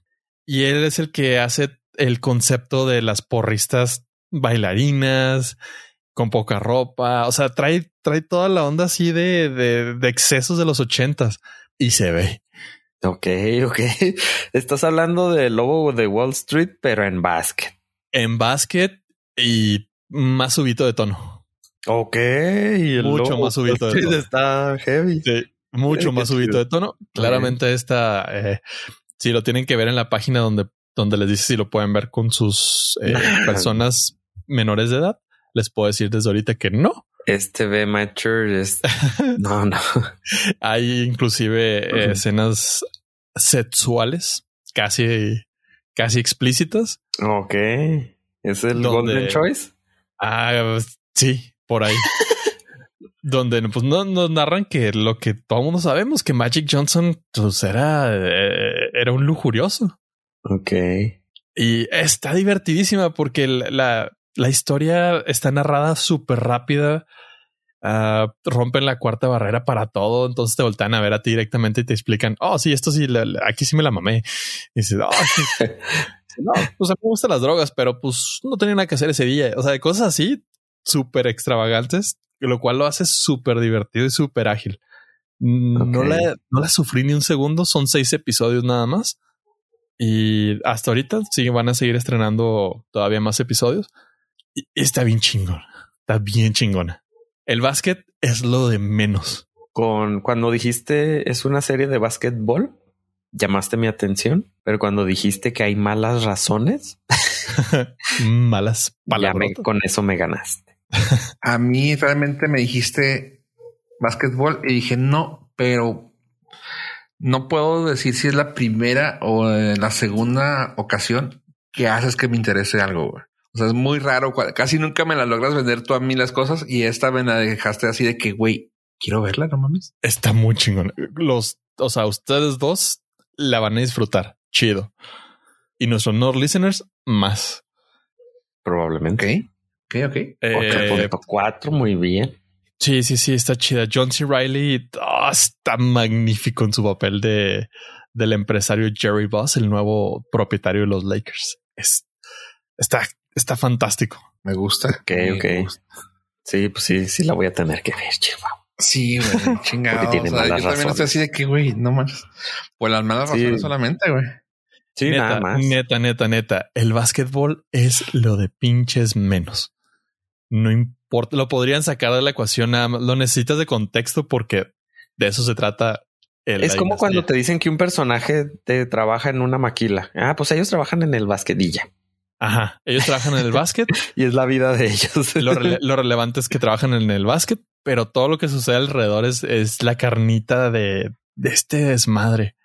Y él es el que hace el concepto de las porristas bailarinas con poca ropa. O sea, trae, trae toda la onda así de, de, de excesos de los ochentas y se ve. Ok, ok. Estás hablando del lobo de Wall Street, pero en básquet. En básquet y más subito de tono. Ok. Y el Mucho lobo más subido de tono. Está heavy. Sí, mucho más subito de tono. Claramente esta, eh, si lo tienen que ver en la página donde, donde les dice si lo pueden ver con sus eh, personas menores de edad, les puedo decir desde ahorita que no. Este B Mature es. No, no. Hay inclusive escenas sexuales casi, casi explícitas. Ok. ¿Es el Donde- Golden Choice? Ah, sí, por ahí. Donde pues no nos narran que lo que todo el mundo sabemos que Magic Johnson pues era, eh, era un lujurioso. Ok. Y está divertidísima porque la, la, la historia está narrada súper rápida. Ah, rompen la cuarta barrera para todo. Entonces te voltean a ver a ti directamente y te explican, oh, sí, esto sí, la- la- aquí sí me la mamé. Y dices, "Oh, sí". no, pues a mí me gustan las drogas, pero pues no tenía nada que hacer ese día. O sea, de cosas así súper extravagantes, lo cual lo hace súper divertido y súper ágil. No, la, no la sufrí ni un segundo. Son seis episodios nada más. Y hasta ahorita sí van a seguir estrenando todavía más episodios. Está bien chingón. Está bien chingona. El básquet es lo de menos. Con cuando dijiste es una serie de básquetbol, llamaste mi atención, pero cuando dijiste que hay malas razones, Malas ya me- palabras. con eso me ganaste. A mí realmente me dijiste básquetbol y dije no, pero no puedo decir si es la primera o eh, la segunda ocasión que haces que me interese algo. O sea, es muy raro. Casi nunca me la logras vender tú a mí las cosas y esta me la dejaste así de que, güey, quiero verla, no mames. Está muy chingón. Los, o sea, ustedes dos la van a disfrutar. Chido. Y nuestros no listeners más. Ok, Probablemente. ok, ok. Eh, 4.4, muy bien. sí, sí, sí, está chida. John C. Riley ah, está magnífico en su papel de del empresario Jerry Boss, el nuevo propietario de los Lakers. Es, está, está fantástico. Me gusta. Ok, me ok. gusta. Sí, pues sí, sí la voy a tener que ver, chihuahua. Sí, güey, chingado. Porque tiene O sea, yo malas también estoy razones. así de que, güey, no más. Por las malas Sí. razones solamente, güey. Sí, neta, nada más. neta, neta, neta. El básquetbol es lo de pinches menos. No importa, lo podrían sacar de la ecuación, nada más. Lo necesitas de contexto porque de eso se trata. el- Es como cuando te dicen que un personaje te trabaja en una maquila. Ah, pues ellos trabajan en el basquetilla Ajá. Ellos trabajan en el básquet. y es la vida de ellos. lo, rele- lo relevante es que trabajan en el básquet, pero todo lo que sucede alrededor es, es la carnita de, de este desmadre.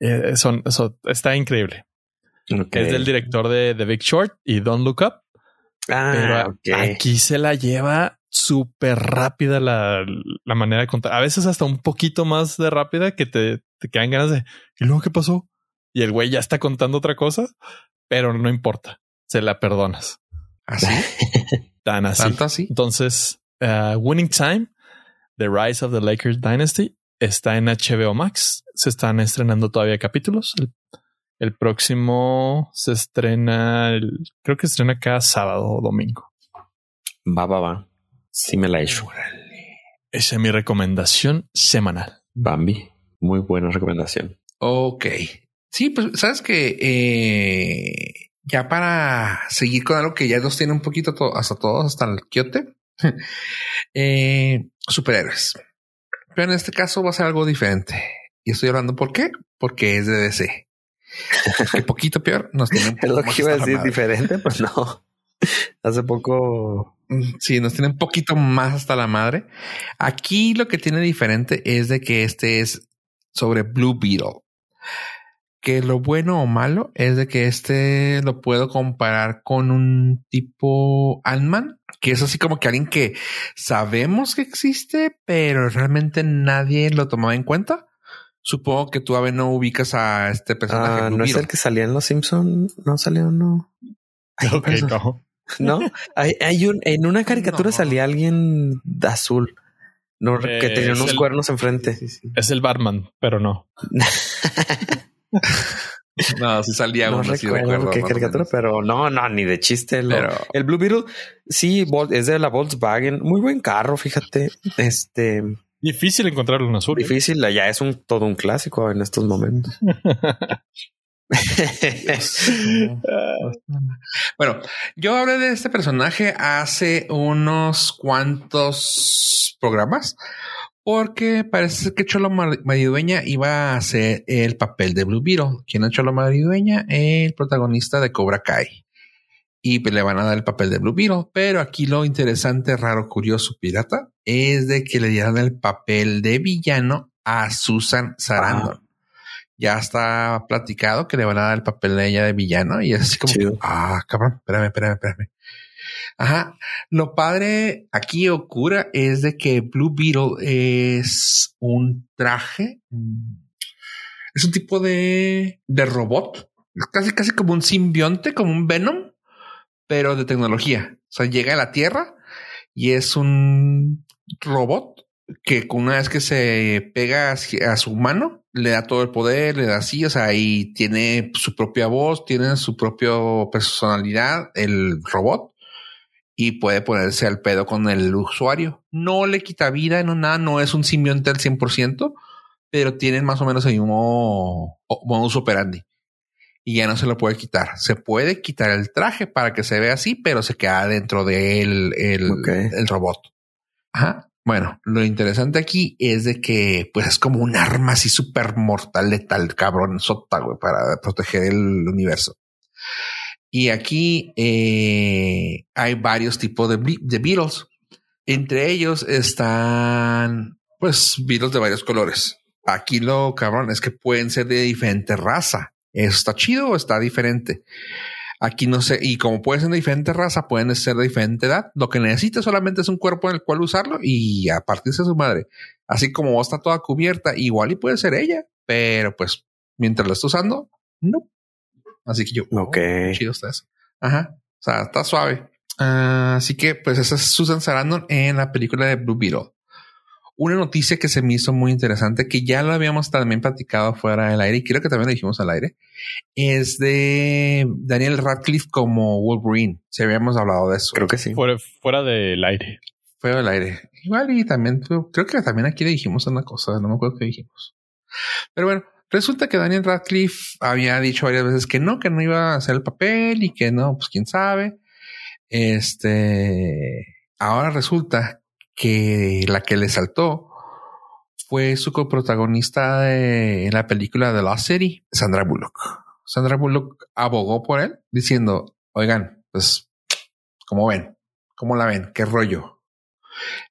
Eh, son, eso está increíble. Es del director de The Big Short y Don't Look Up. Ah, pero aquí se la lleva súper rápida la, la manera de contar. A veces hasta un poquito más de rápida que te, te quedan ganas de ¿y luego qué pasó? Y el güey ya está contando otra cosa, pero no importa. Se la perdonas. Así, Tan así. tanto así. Entonces, uh, Winning Time, The Rise of the Lakers Dynasty, está en HBO Max. Se están estrenando todavía capítulos. El, el próximo se estrena, el- creo que se estrena cada sábado o domingo. Va, va, va. Sí me la he hecho. Esa es mi recomendación semanal. Bambi. Muy buena recomendación. Ok. Sí, pues sabes que eh, ya para seguir con algo que ya nos tiene un poquito to- hasta todos, hasta el quiote, eh, superhéroes. Pero en este caso va a ser algo diferente. Y estoy hablando por qué? Porque es de DC. Que poquito peor nos tiene un Es poco lo que iba a decir diferente, pues no. Hace poco. Mm, Sí, nos tiene un poquito más hasta la madre. Aquí lo que tiene diferente es de que este es sobre Blue Beetle. Que lo bueno o malo es de que este lo puedo comparar con un tipo Ant-Man, que es así como que alguien que sabemos que existe, pero realmente nadie lo tomaba en cuenta. Supongo que tú, Ave, no ubicas a este personaje. Ah, no es el que salía en Los Simpson. No salió, no. Ay, Ok, eso- no. No, hay, hay un, en una caricatura No. salía alguien de azul. No, que tenía unos el- cuernos enfrente. Sí, sí. Es el Batman, pero no. No, sí salía no uno, sí recuerdo qué caricatura, pero no, no, ni de chiste. lo- Pero- El Blue Beetle, sí, es de la Volkswagen. Muy buen carro, fíjate. Este, Difícil encontrarlo en azul. ¿eh? Difícil, ya es un todo un clásico en estos momentos. bueno, yo hablé de este personaje hace unos cuantos programas porque parece que Cholo Maridueña iba a hacer el papel de Blue Beetle. ¿Quién es Cholo Maridueña? El protagonista de Cobra Kai. Y le van a dar el papel de Blue Beetle. Pero aquí lo interesante, raro, curioso, pirata, es de que le dieron el papel de villano a Susan Sarandon. Ya está platicado que le van a dar el papel de ella de villano y es así como, ah, cabrón, espérame, espérame, espérame. Ajá. Lo padre aquí ocurre es de que Blue Beetle es un traje. Mm, es un tipo de, de robot. Casi, casi como un simbionte, como un Venom, pero de tecnología. O sea, llega a la Tierra y es un robot que una vez que se pega a su mano, le da todo el poder, le da así, o sea, y tiene su propia voz, tiene su propia personalidad, el robot y puede ponerse al pedo con el usuario. No le quita vida, no nada, no es un simbionte al 100%, pero tienen más o menos el mismo modus operandi. Y ya no se lo puede quitar. Se puede quitar el traje para que se vea así, pero se queda dentro de él el, el robot. Ajá. Bueno, lo interesante aquí es de que pues es como un arma así súper mortal, letal, cabrón, sota, güey, para proteger el universo. Y aquí eh, hay varios tipos de, Beatles. Entre ellos están, pues, Beatles de varios colores. Aquí lo cabrón es que pueden ser de diferente raza. ¿Está chido o está diferente? Aquí no sé, y como pueden ser de diferente raza, pueden ser de diferente edad. Lo que necesita solamente es un cuerpo en el cual usarlo y a partirse de su madre. Así como está toda cubierta, igual y puede ser ella, pero pues mientras lo está usando, no. Así que yo, oh, ok, chido está eso. Ajá. O sea, está suave. Ah, así que, pues, esa es Susan Sarandon en la película de Blue Beetle. Una noticia que se me hizo muy interesante, que ya lo habíamos también platicado fuera del aire, y creo que también lo dijimos al aire, es de Daniel Radcliffe como Wolverine. Si habíamos hablado de eso. Creo que sí. Fuera, fuera del aire. Fuera del aire. Igual, y también, creo que también aquí le dijimos una cosa, no me acuerdo qué dijimos. Pero bueno, Resulta que Daniel Radcliffe había dicho varias veces que no, que no iba a hacer el papel y que no, pues quién sabe. Este, ahora resulta que la que le saltó fue su coprotagonista de, la película de Lost City, Sandra Bullock. Sandra Bullock abogó por él diciendo, oigan, pues, ¿cómo ven? ¿Cómo la ven? ¿Qué rollo?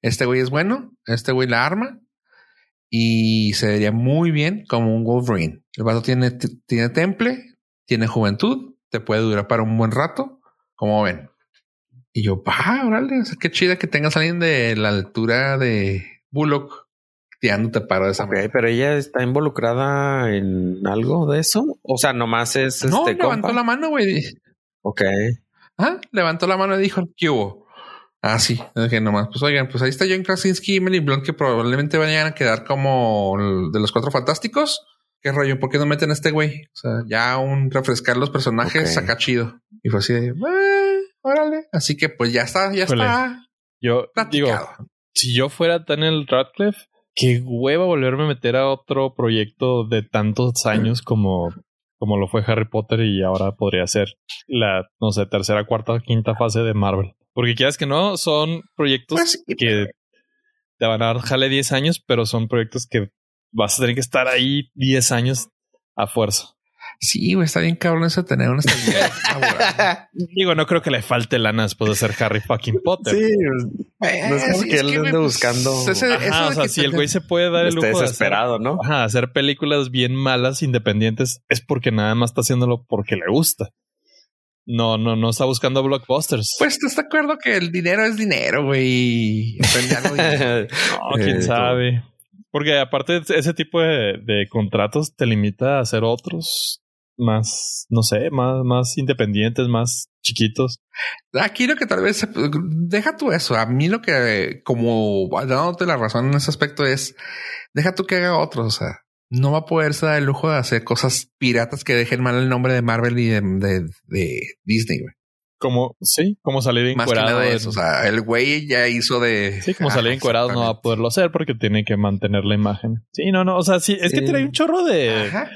Este güey es bueno, este güey la arma, y se vería muy bien como un Wolverine. El vato tiene, tiene temple, tiene juventud, te puede durar para un buen rato, como ven. Y yo, pa, órale, o sea, qué chida que tengas alguien de la altura de Bullock tirándote paro de esa okay, Pero ella está involucrada en algo de eso. O sea, nomás es. No, este levantó la mano, güey. Ok. Ah, levantó la mano y dijo, ¿qué hubo? Ah, sí, es que nomás, pues oigan, pues ahí está John Krasinski y Emily Blunt que probablemente vayan a quedar como de los cuatro fantásticos. ¿Qué rollo? ¿Por qué no meten a este güey? O sea, ya un refrescar los personajes saca chido. Y fue así de, eh, órale. Así que pues ya está, ya está. Yo digo, si yo fuera Daniel Radcliffe, qué hueva volverme a meter a otro proyecto de tantos años como, como lo fue Harry Potter y ahora podría ser la, no sé, tercera, cuarta, quinta fase de Marvel. Porque quieras que no, son proyectos pues que te van a dar jale 10 años, pero son proyectos que vas a tener que estar ahí 10 años a fuerza. Sí, güey, está bien cabrón eso de tener una estabilidad Digo, no creo que le falte lana después de ser Harry fucking Potter. Sí, no es como que él ande buscando. o sea, si el güey se puede dar el lujo desesperado, ¿no? Ajá, hacer películas bien malas, independientes, es porque nada más está haciéndolo porque le gusta. No, no, no está buscando blockbusters. Pues te está acuerdo que el dinero es dinero, güey. no, quién sabe. Porque aparte ese tipo de, de, contratos te limita a hacer otros más, no sé, más, más independientes, más chiquitos. Aquí lo que tal vez deja tú eso. A mí lo que, como dándote la razón en ese aspecto es deja tú que haga otros. O sea, no va a poderse dar el lujo de hacer cosas piratas que dejen mal el nombre de Marvel y de, Disney. como, sí, como salir encuerado. eso. O sea, el güey ya hizo de. Sí, como salir Ajá, encuerado no va a poderlo hacer porque tiene que mantener la imagen. Sí, no, no. O sea, sí, es que trae un chorro de, Ajá.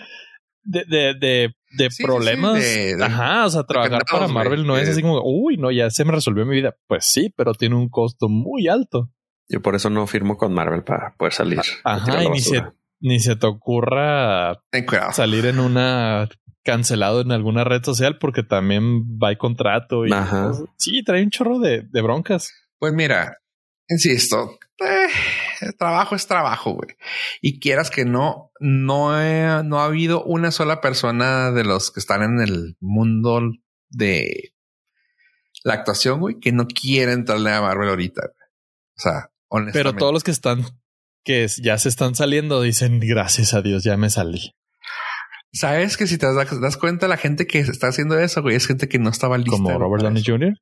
De, de, de, de Sí, problemas. sí, de- de- Ajá. O sea, trabajar para Marvel no es así como, uy, no, ya se me resolvió mi vida. Pues sí, pero tiene un costo muy alto. Yo por eso no firmo con Marvel para poder salir. a Ajá, y ni se, ni se te ocurra salir en una cancelado en alguna red social porque también va el contrato y Ajá. sí, trae un chorro de, de broncas. Pues mira, insisto, eh, el trabajo es trabajo, güey. Y quieras que no, no, he- no ha habido una sola persona de los que están en el mundo de la actuación, güey, que no quiera entrarle a Marvel ahorita. güey. O sea, honestamente. Pero todos los que están, que ya se están saliendo, dicen gracias a Dios, ya me salí. Sabes que si te das, das cuenta, la gente que está haciendo eso, güey, es gente que no estaba lista. Como Robert Downey. Jr.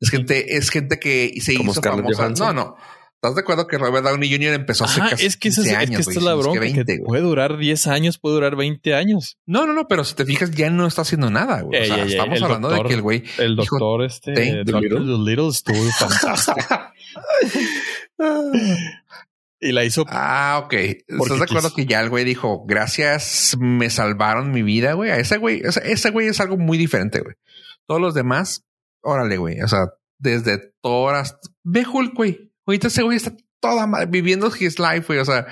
Es gente, es gente que se Como hizo Scarlett famosa. Johansson. No, no. ¿Estás de acuerdo que Robert Downey Jr. empezó hace Ajá, casi es que, esa 15 es, es que años, esta es la bronca, que que 20, güey? puede durar 10 años, puede durar 20 años. No, no, no, pero si te fijas, ya no está haciendo nada, güey. Ey, o sea, ey, ey, estamos hablando doctor- de que el güey. El Dijo, doctor este, Thank Dr. Dolittle. Dolittle estuvo fantástico. y la hizo Ah, ok. ¿Estás de acuerdo quiso. que ya el güey dijo, gracias, me salvaron mi vida, güey? A ese güey, ese güey es algo muy diferente, güey. Todos los demás, órale, güey. O sea, desde hasta... Ve Hulk, güey. Ahorita ese güey está toda madre viviendo his life, güey. O sea,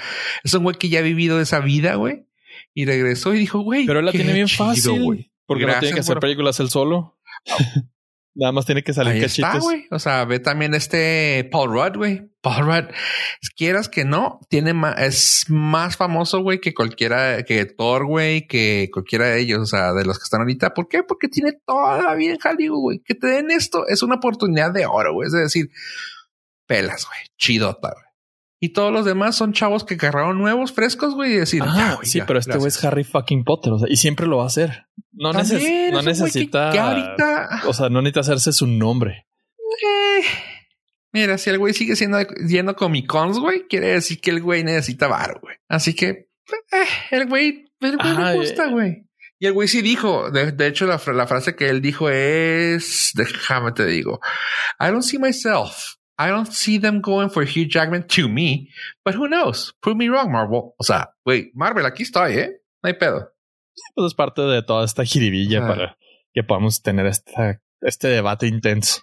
es un güey que ya ha vivido esa vida, güey. Y regresó y dijo, güey. Pero él la tiene bien chido, fácil. güey. Porque no tiene que hacer por- películas él solo. Nada más tiene que salir Ahí cachitos. está, güey. O sea, ve también este Paul Rudd, güey. Paul Rudd, quieras que no, tiene más, es más famoso, güey, que cualquiera, que Thor, güey, que cualquiera de ellos, o sea, de los que están ahorita. ¿Por qué? Porque tiene toda la vida en Hollywood, güey. Que te den esto es una oportunidad de oro, güey. Es decir, pelas, güey. Chidota, güey. Y todos los demás son chavos que agarraron nuevos, frescos, güey, y decir, Ah, sí, ya, pero este güey es Harry fucking Potter. O sea, y siempre lo va a hacer. No, neces- no que necesita. ahorita O sea, no necesita hacerse su nombre. Eh, mira, si el güey sigue siendo yendo Comic Cons, güey, quiere decir que el güey necesita bar, güey. Así que eh, el güey, el güey le gusta, eh. güey. Y el güey sí dijo, de, de hecho, la frase que él dijo es, déjame te digo, I don't see myself. I don't see them going for Hugh Jackman to me, but who knows? Prove me wrong, Marvel. O sea, güey, Marvel, aquí estoy, ¿eh? No hay pedo. Pues es parte de toda esta jiribilla Ah. para que podamos tener esta, este debate intenso.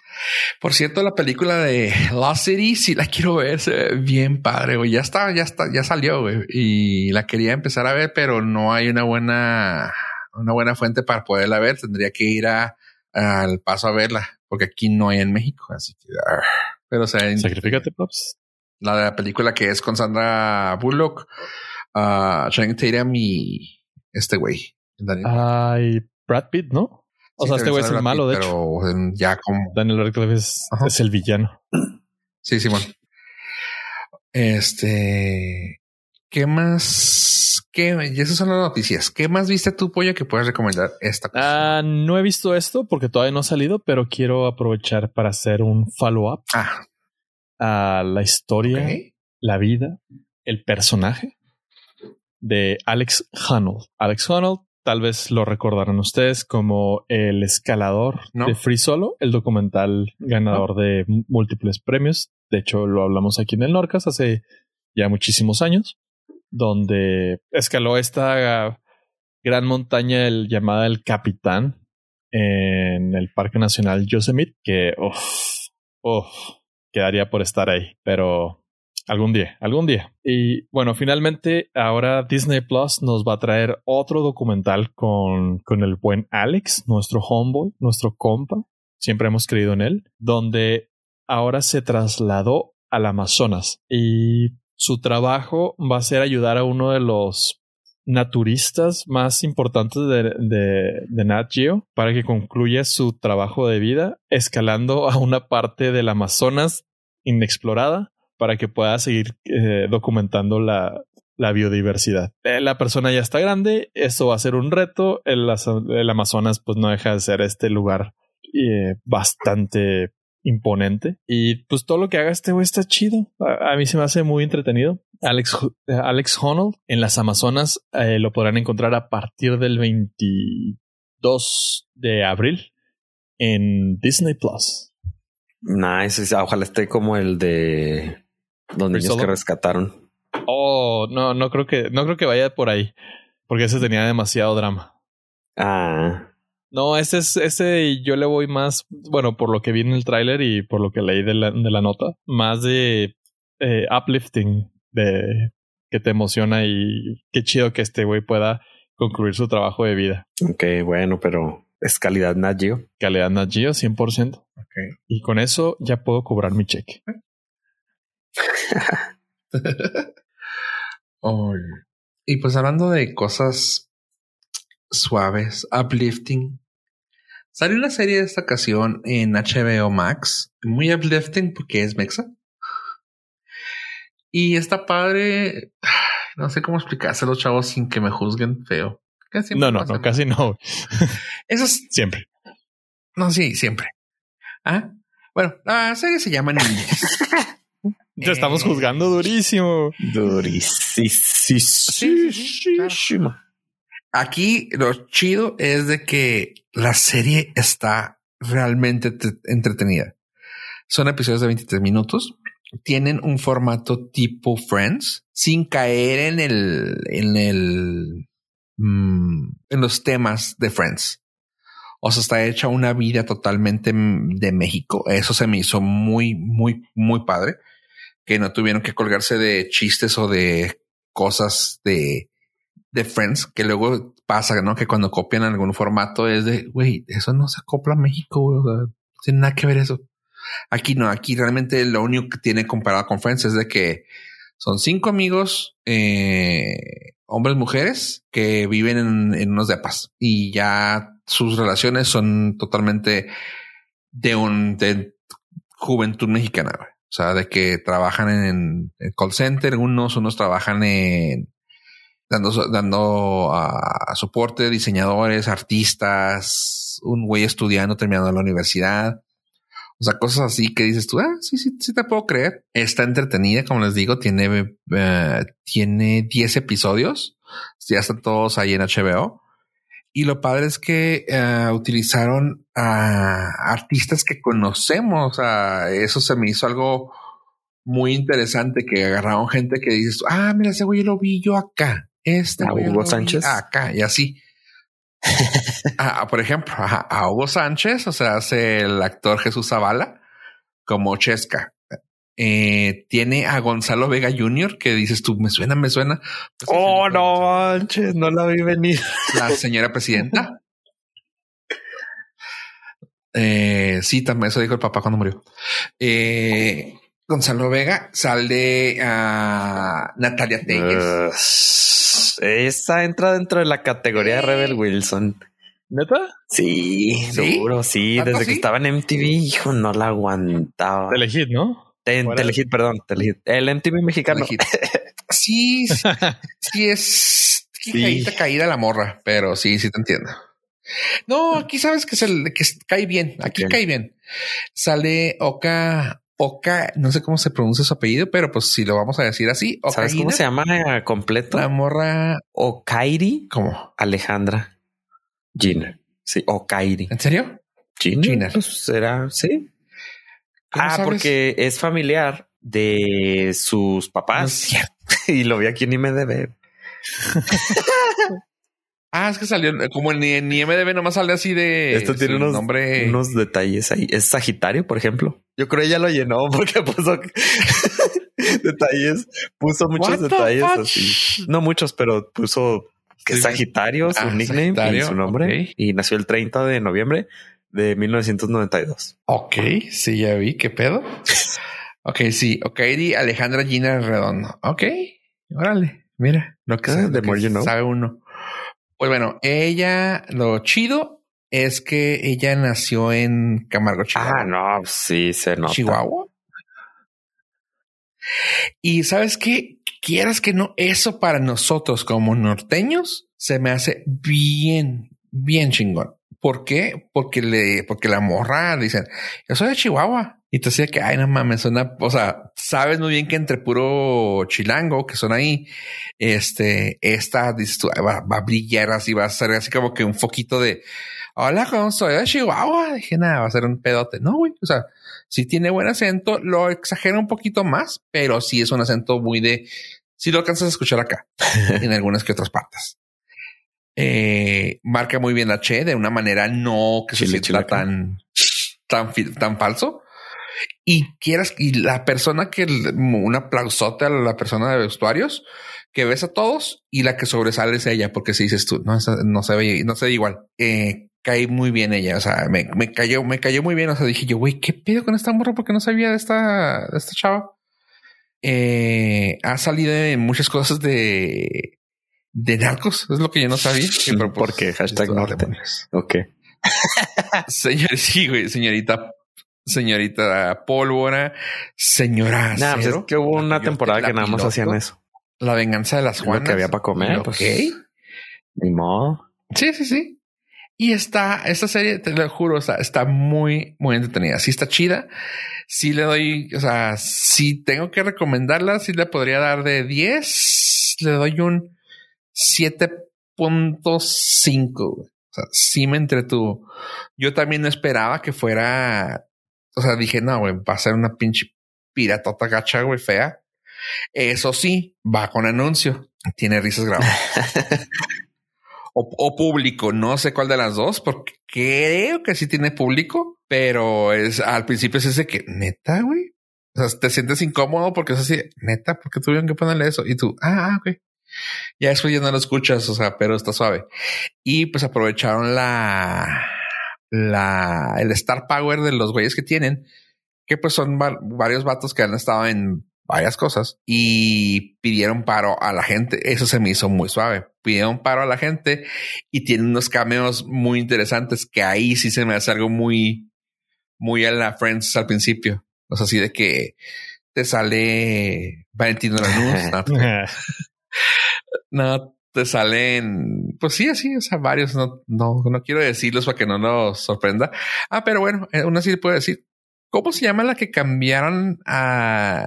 Por cierto, la película de Lost City, sí la quiero ver, se ve bien padre, güey. Ya está, ya está, ya salió, güey. Y la quería empezar a ver, pero no hay una buena, una buena fuente para poderla ver. Tendría que ir a, al paso a verla, porque aquí no hay en México. Así que, arr. Pero o sea, en- Sacrifícate, Pops. la de la película que es con Sandra Bullock, uh, Channing Tatum y este güey. Ay, Brad Pitt, ¿no? O Sí, sea, este güey es el malo, Pitt, de hecho. Pero ya como Daniel Radcliffe es, es el villano. Sí, Simón. Este, ¿qué más? ¿Qué? Y esas son las noticias. ¿Qué más viste tu pollo que puedes recomendar esta cosa? Ah, no he visto esto porque todavía no ha salido, pero quiero aprovechar para hacer un follow-up Ah, a la historia, la vida, el personaje de Alex Honnold. Alex Honnold, tal vez lo recordarán ustedes como el escalador No. de Free Solo, el documental ganador de múltiples premios. De hecho, lo hablamos aquí en el Norcas hace ya muchísimos años, donde escaló esta gran montaña el, llamada el Capitán en el Parque Nacional Yosemite, que uff, quedaría por estar ahí, pero algún día, algún día. Y bueno, finalmente ahora Disney Plus nos va a traer otro documental con, con el buen Alex, nuestro homeboy, nuestro compa. Siempre hemos creído en él, donde ahora se trasladó al Amazonas y su trabajo va a ser ayudar a uno de los naturistas más importantes de, de, Nat Geo para que concluya su trabajo de vida escalando a una parte del Amazonas inexplorada para que pueda seguir eh, documentando la, la biodiversidad. Eh, la persona ya está grande, esto va a ser un reto. El, el Amazonas pues no deja de ser este lugar eh, bastante imponente y pues todo lo que haga este güey está chido. A, a, mí se me hace muy entretenido. Alex, Alex Honnold en las Amazonas eh, lo podrán encontrar a partir del 22 de abril en Disney Plus. Nice. Ojalá esté como el de los niños que rescataron. Oh, no, no creo que, no creo que vaya por ahí. Porque ese tenía demasiado drama. Ah. No, este es, este yo le voy más, bueno, por lo que vi en el tráiler y por lo que leí de la, de la nota, más de eh, uplifting, de que te emociona y qué chido que este güey pueda concluir su trabajo de vida. Ok, bueno, pero es calidad Nat Calidad Nat 100%. Ok. Y con eso ya puedo cobrar mi cheque. oh, y pues hablando de cosas suaves, uplifting. Salió una serie de esta ocasión en HBO Max, muy uplifting porque es mexa. Y está padre. No sé cómo explicarse a los chavos sin que me juzguen feo. no, no, no, casi no. Eso es siempre. No, sí, siempre. Ah, bueno, la serie se llama Niñez. Te estamos juzgando durísimo. Durísimo. Aquí lo chido es de que la serie está realmente entretenida. Son episodios de 23 minutos. Tienen un formato tipo Friends sin caer en el, en el, mm, en los temas de Friends. O sea, está hecha una vida totalmente de México. Eso se me hizo muy, muy, muy padre. Que no tuvieron que colgarse de chistes o de cosas de, de Friends, que luego pasa, ¿no? Que cuando copian algún formato es de, güey, eso no se acopla a México, güey. O sea, tiene nada que ver eso. Aquí no, aquí realmente lo único que tiene comparado con Friends es de que son cinco amigos, eh, hombres, mujeres, que viven en, en unos depas y ya sus relaciones son totalmente de un de juventud mexicana. O sea, de que trabajan en, el call center, unos, unos trabajan en dando, dando uh, soporte, diseñadores, artistas, un güey estudiando, terminando la universidad. O sea, cosas así que dices tú, ah, sí, sí, sí te puedo creer. Está entretenida, como les digo, tiene, uh, tiene 10 episodios. Ya están todos ahí en HBO. Y lo padre es que uh, utilizaron a artistas que conocemos. A eso se me hizo algo muy interesante que agarraron gente que dices, ah, mira, ese güey lo vi yo acá. Este a Hugo Sánchez acá y así. ah, por ejemplo, a Hugo Sánchez, o sea, hace el actor Jesús Zavala como Chesca. Eh, tiene a Gonzalo Vega Jr. que dices tú, me suena, me suena. Pues oh, no manches, no la vi venir. La señora presidenta. eh, sí, también eso dijo el papá cuando murió. Eh, Gonzalo Vega sale a Natalia Telles. Uh, esa entra dentro de la categoría de Rebel Wilson. ¿Neta? Sí, seguro, sí. Desde que estaba en MTV, hijo, no la aguantaba. Telehit, ¿no? Telehit, perdón, Telehit. El MTV mexicano. sí, sí, es caída, caída la morra, pero sí, sí te entiendo. No, aquí sabes que es el que cae bien. Aquí cae bien. Sale Oka, Oka, no sé cómo se pronuncia su apellido, pero pues si lo vamos a decir así. ¿Sabes cómo se llama completo? La morra Okairi. ¿Cómo? Alejandra Gina. Sí, Okairi. ¿En serio? Gina. Pues será, sí. Ah, porque es familiar de sus papás. y lo vi aquí en IMDB. ah, es que salió como en, en IMDB nomás sale así de. Esto tiene unos, nombre... unos detalles ahí. Es Sagitario, por ejemplo. Yo creo ella lo llenó porque puso detalles. Puso muchos detalles así. No muchos, pero puso que es Sagitario, su ah, nickname y su nombre. Y nació el 30 de noviembre de 1992. Ok, sí, ya vi, qué pedo. ok, sí, ok, Alejandra Gina Redondo. Ok, órale, mira, lo que, sabe, de sabe uno. Pues bueno, ella, lo chido es que ella nació en Camargo, Chihuahua. Ah, no, sí, se nota. Chihuahua. Y sabes qué? Quieras que no, eso para nosotros como norteños se me hace bien, bien chingón. ¿Por qué? Porque le, porque la morra dicen, yo soy de Chihuahua. Y te decía que, ay, no mames, suena, o sea, sabes muy bien que entre puro chilango que son ahí, este, esta va, va, a brillar así, va a ser así como que un foquito de, hola, ¿cómo soy? De Chihuahua. Dije, nada, va a ser un pedote. No, güey, o sea, si tiene buen acento, lo exagera un poquito más, pero sí es un acento muy de, si lo alcanzas a escuchar acá, en algunas que otras partes. Eh, marca muy bien la Che de una manera no que se sienta tan, tan, tan falso. Y quieras, y la persona que un aplausote a la persona de vestuarios que ves a todos y la que sobresale es ella, porque si dices tú, no, no se ve, no se ve igual. Eh, caí muy bien ella. O sea, me, me, cayó, me cayó muy bien. O sea, dije yo, güey, ¿qué pedo con esta morra? Porque no sabía de esta, de esta chava. Eh, ha salido en muchas cosas de, de narcos. Es lo que yo no sabía. Pero pues, Porque hashtag norte. Ok. Señor, sí, güey, señorita señorita pólvora, señora. Nah, pues es que hubo una temporada que nada más hacían eso. La venganza de las Juanas. Lo que había para comer. Pues, Ni modo. Sí, sí, sí. Y está, esta serie, te lo juro, o está muy, muy entretenida. Sí está chida. Sí le doy, o sea, si tengo que recomendarla, sí le podría dar de 10. Le doy un 7.5. O sea, sí me entretuvo. Yo también no esperaba que fuera, o sea, dije, no, güey, va a ser una pinche piratota gacha, güey, fea. Eso sí, va con anuncio. Tiene risas grabadas. o, público. No sé cuál de las dos, porque creo que sí tiene público, pero es al principio es ese que neta, güey. O sea, te sientes incómodo porque es así, neta, porque tuvieron que ponerle eso y tú, ah, ah, ok. Ya después ya no lo escuchas, o sea, pero está suave. Y pues aprovecharon la, la, el Star Power de los güeyes que tienen, que pues son varios vatos que han estado en varias cosas y pidieron paro a la gente. Eso se me hizo muy suave. Pidieron paro a la gente y tienen unos cameos muy interesantes que ahí sí se me hace algo muy, muy a la Friends al principio. O sea, así de que te sale Valentino Lanús. no, no, te salen, pues sí, así, o sea, varios. No, no, no quiero decirlos para que no nos sorprenda. Ah, pero bueno, eh, una sí puedo decir. ¿Cómo se llama la que cambiaron a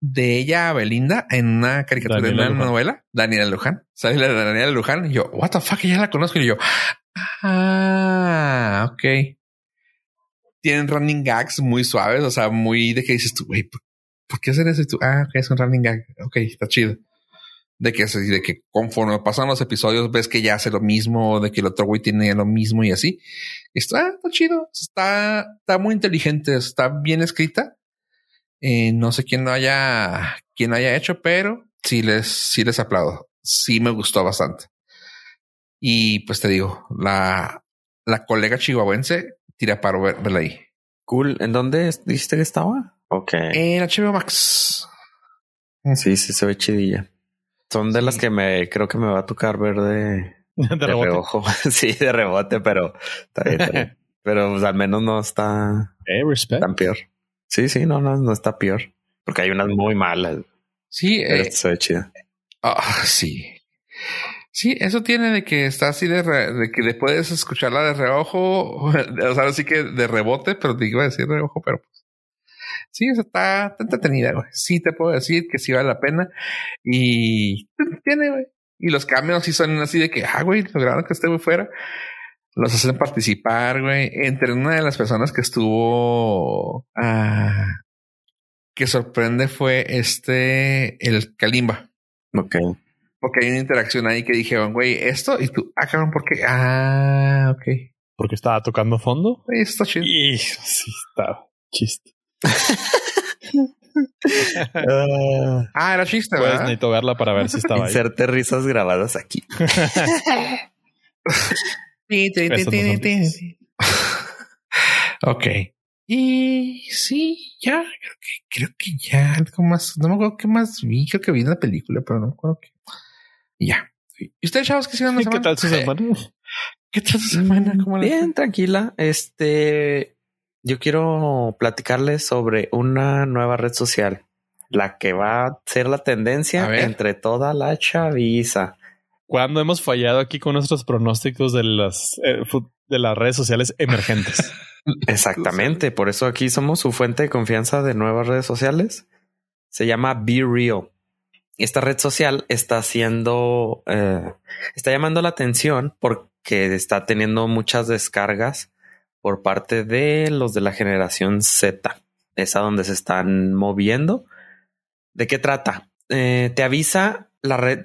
de ella a Belinda en una caricatura, en una novela, Daniela Luján. Sale la de Daniela Luján y yo, what the fuck, ya la conozco. Y yo, ah, ok. Tienen running gags muy suaves, o sea, muy de que dices tú, güey, ¿por, qué hacer eso? Y tú, ah, ok, es un running gag. Ok, está chido. De que, de que conforme pasan los episodios ves que ya hace lo mismo, de que el otro güey tiene lo mismo y así. está, está chido, está, está muy inteligente, está bien escrita eh, no sé quién lo haya, quién haya hecho, pero sí les, sí les aplaudo. Sí me gustó bastante. Y pues te digo, la, la colega chihuahuense tira para ver, verla ahí. Cool. ¿En dónde dijiste que estaba? Ok. En HBO Max. Sí, sí, se ve chidilla. Son de las que me creo que me va a tocar ver de, de, reojo. sí, de rebote, pero está bien, pero pues, al menos no está tan peor. Sí, sí, no, no, no está peor. Porque hay unas muy malas. Sí, eh, se ve chida. Ah, sí. Sí, eso tiene de que está así de, de que le puedes escucharla de reojo, o sea, así que de rebote, pero te iba a decir de reojo, pero pues. Sí, está, está entretenida, güey. Sí, te puedo decir que sí vale la pena. Y tiene, güey. Y los cambios sí son así de que, ah, güey, lograron que esté muy fuera los hacen participar, güey. Entre una de las personas que estuvo ah, que sorprende fue este el Kalimba. Ok. Porque hay una interacción ahí que dijeron, güey, esto y tú, ah, cabrón, ¿por qué? Ah, ok. Porque estaba tocando fondo. Sí, está chido. Y sí, está chiste. ah, era chiste, Puedes necesito verla para ver si estaba Inserte risas grabadas aquí. ok. Y sí, ya, creo que, creo que ya algo más, no me acuerdo qué más vi, creo que vi la película, pero no me acuerdo qué. Y ya. ¿Y ustedes, chavos, qué hicieron ¿Qué tal su semana? ¿Qué tal su semana? ¿Cómo Bien, tranquila. Este, yo quiero platicarles sobre una nueva red social, la que va a ser la tendencia entre toda la chaviza cuando hemos fallado aquí con nuestros pronósticos de las eh, de las redes sociales emergentes. Exactamente. Por eso aquí somos su fuente de confianza de nuevas redes sociales. Se llama Be Real. Esta red social está haciendo, eh, está llamando la atención porque está teniendo muchas descargas por parte de los de la generación Z. Es a donde se están moviendo. ¿De qué trata? Eh, te avisa la red,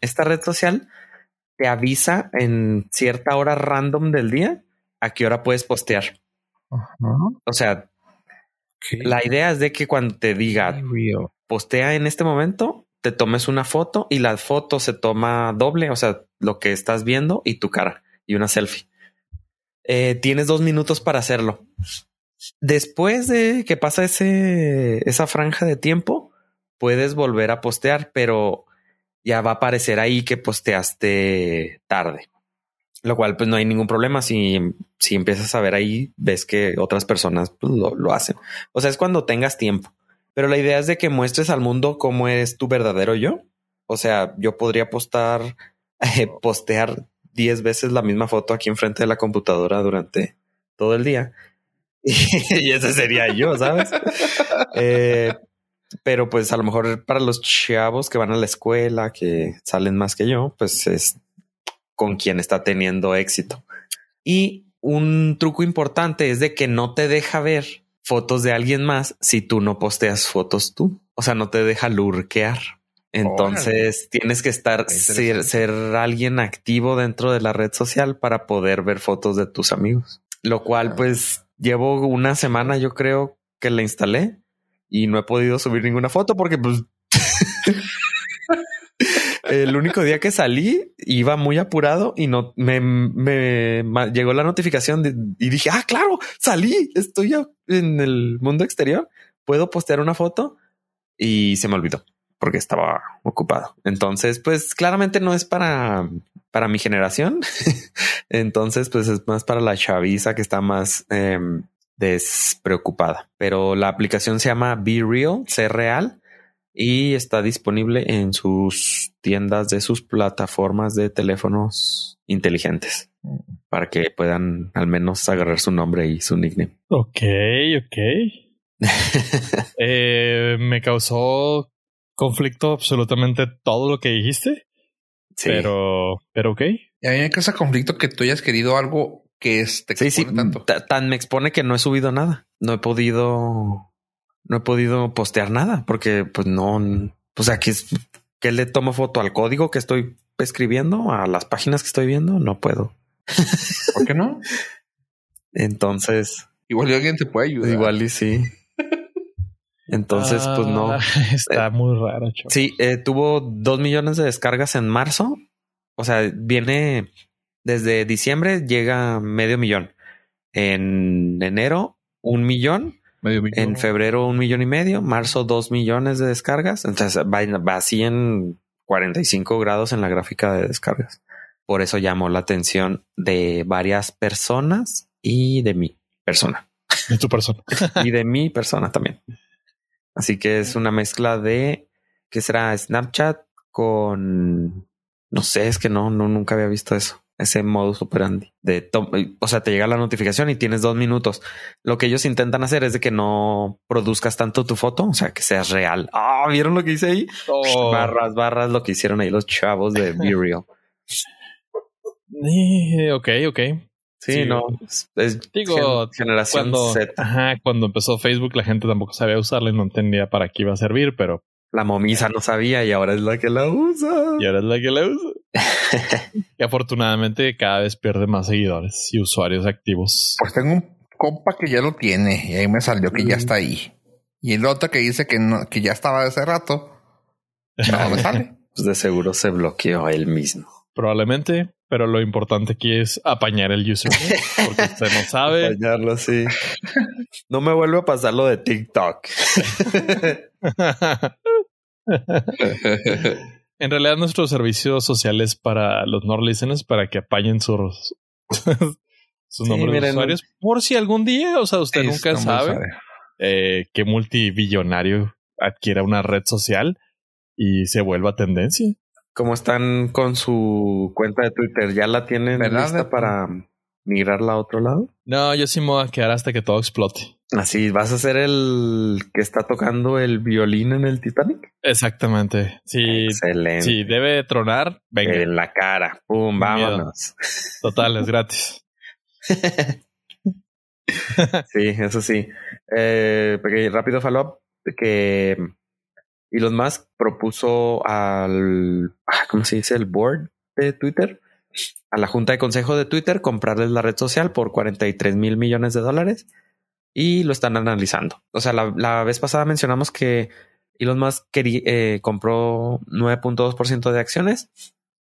esta red social te avisa en cierta hora random del día a qué hora puedes postear. O sea, la idea es de que cuando te diga postea en este momento, te tomes una foto y la foto se toma doble, o sea, lo que estás viendo y tu cara y una selfie. Eh, tienes dos minutos para hacerlo. Después de que pasa ese, esa franja de tiempo, puedes volver a postear, pero ya va a aparecer ahí que posteaste tarde. Lo cual pues no hay ningún problema si, si empiezas a ver ahí, ves que otras personas pues, lo, hacen. O sea, es cuando tengas tiempo. Pero la idea es de que muestres al mundo cómo es tu verdadero yo. O sea, yo podría postar, eh, postear 10 veces la misma foto aquí enfrente de la computadora durante todo el día. Y, ese sería yo, ¿sabes? Eh, pero pues a lo mejor para los chavos que van a la escuela, que salen más que yo, pues es con quien está teniendo éxito. Y un truco importante es de que no te deja ver fotos de alguien más si tú no posteas fotos tú. O sea, no te deja lurquear. Entonces tienes que estar ser, ser, alguien activo dentro de la red social para poder ver fotos de tus amigos. Lo cual, pues llevo una semana, yo creo que la instalé y no he podido subir ninguna foto porque pues el único día que salí iba muy apurado y no me, me, llegó la notificación y dije, ah, claro, salí, estoy en el mundo exterior, puedo postear una foto y se me olvidó porque estaba ocupado. Entonces, pues claramente no es para, para mi generación. Entonces, pues es más para la chaviza que está más em, despreocupada. Pero la aplicación se llama Be Real, ser real, y está disponible en sus tiendas de sus plataformas de teléfonos inteligentes para que puedan al menos agarrar su nombre y su nickname. Ok, ok. Eh, me causó conflicto absolutamente todo lo que dijiste. Sí. Pero, pero ok. Y a mí me causa conflicto que tú hayas querido algo que este sí, sí, tanto. Tan me expone que no he subido nada. No he podido, no he podido postear nada porque pues no, o sea, que, que le tomo foto al código que estoy escribiendo, a las páginas que estoy viendo, no puedo. ¿Por qué no? Entonces. Igual alguien te puede ayudar. Igual y sí. Entonces, pues no. Ah, está muy raro. Sí, eh, tuvo dos millones de descargas en marzo. O sea, viene desde diciembre llega medio millón. En enero, un millón. Medio millón. En febrero, un millón y medio. Marzo, dos millones de descargas. Entonces va, va así en 45 grados en la gráfica de descargas. Por eso llamó la atención de varias personas y de mi persona. De tu persona. y de mi persona también. Así que es una mezcla de que será Snapchat con no sé, es que no, no, nunca había visto eso ese modus operandi de, o sea, te llega la notificación y tienes dos minutos. Lo que ellos intentan hacer es de que no produzcas tanto tu foto, o sea, que seas real. Ah, ¿vieron lo que hice ahí? Oh. Barras, barras, lo que hicieron ahí los chavos de Be Real. Eh, ok, ok. Sí, no. Es, Digo, generación cuando, Ajá, cuando empezó Facebook, la gente tampoco sabía usarla y no entendía para qué iba a servir, pero la momisa no sabía y ahora es la que la usa. Y ahora es la que la usa. y afortunadamente cada vez pierde más seguidores y usuarios activos. Pues tengo un compa que ya lo tiene y ahí me salió que ya mm. está ahí. Y el otro que dice que no, que ya estaba hace rato. No me sale. Pues de seguro se bloqueó a él mismo. Probablemente, pero lo importante aquí es apañar el user. Porque usted no sabe. Apañarlo, sí. No me vuelve a pasar lo de TikTok. en realidad, nuestros servicios sociales para los no listeners para que apañen sus, sus nombres de usuarios. Por si algún día, o sea, usted nunca sabe eh, que multibillonario adquiera una red social y se vuelva tendencia. Como están con su cuenta de Twitter, ya la tienen lista para, migrarla a otro lado. No, yo sí me voy a quedar hasta que todo explote. Así vas a ser el que está tocando el violín en el Titanic. Exactamente. Sí, Excelente. sí, debe tronar. Venga, En la cara. Pum, Sin miedo. vámonos. total, es gratis. Sí, eso sí. Eh, rápido follow-up que Elon Musk propuso al, ah, ¿cómo se dice? El board de Twitter, a la junta de consejo de Twitter, comprarles la red social por 43 mil millones de dólares y lo están analizando. O sea, la, la vez pasada mencionamos que Elon Musk eh, compró 9.2% de acciones,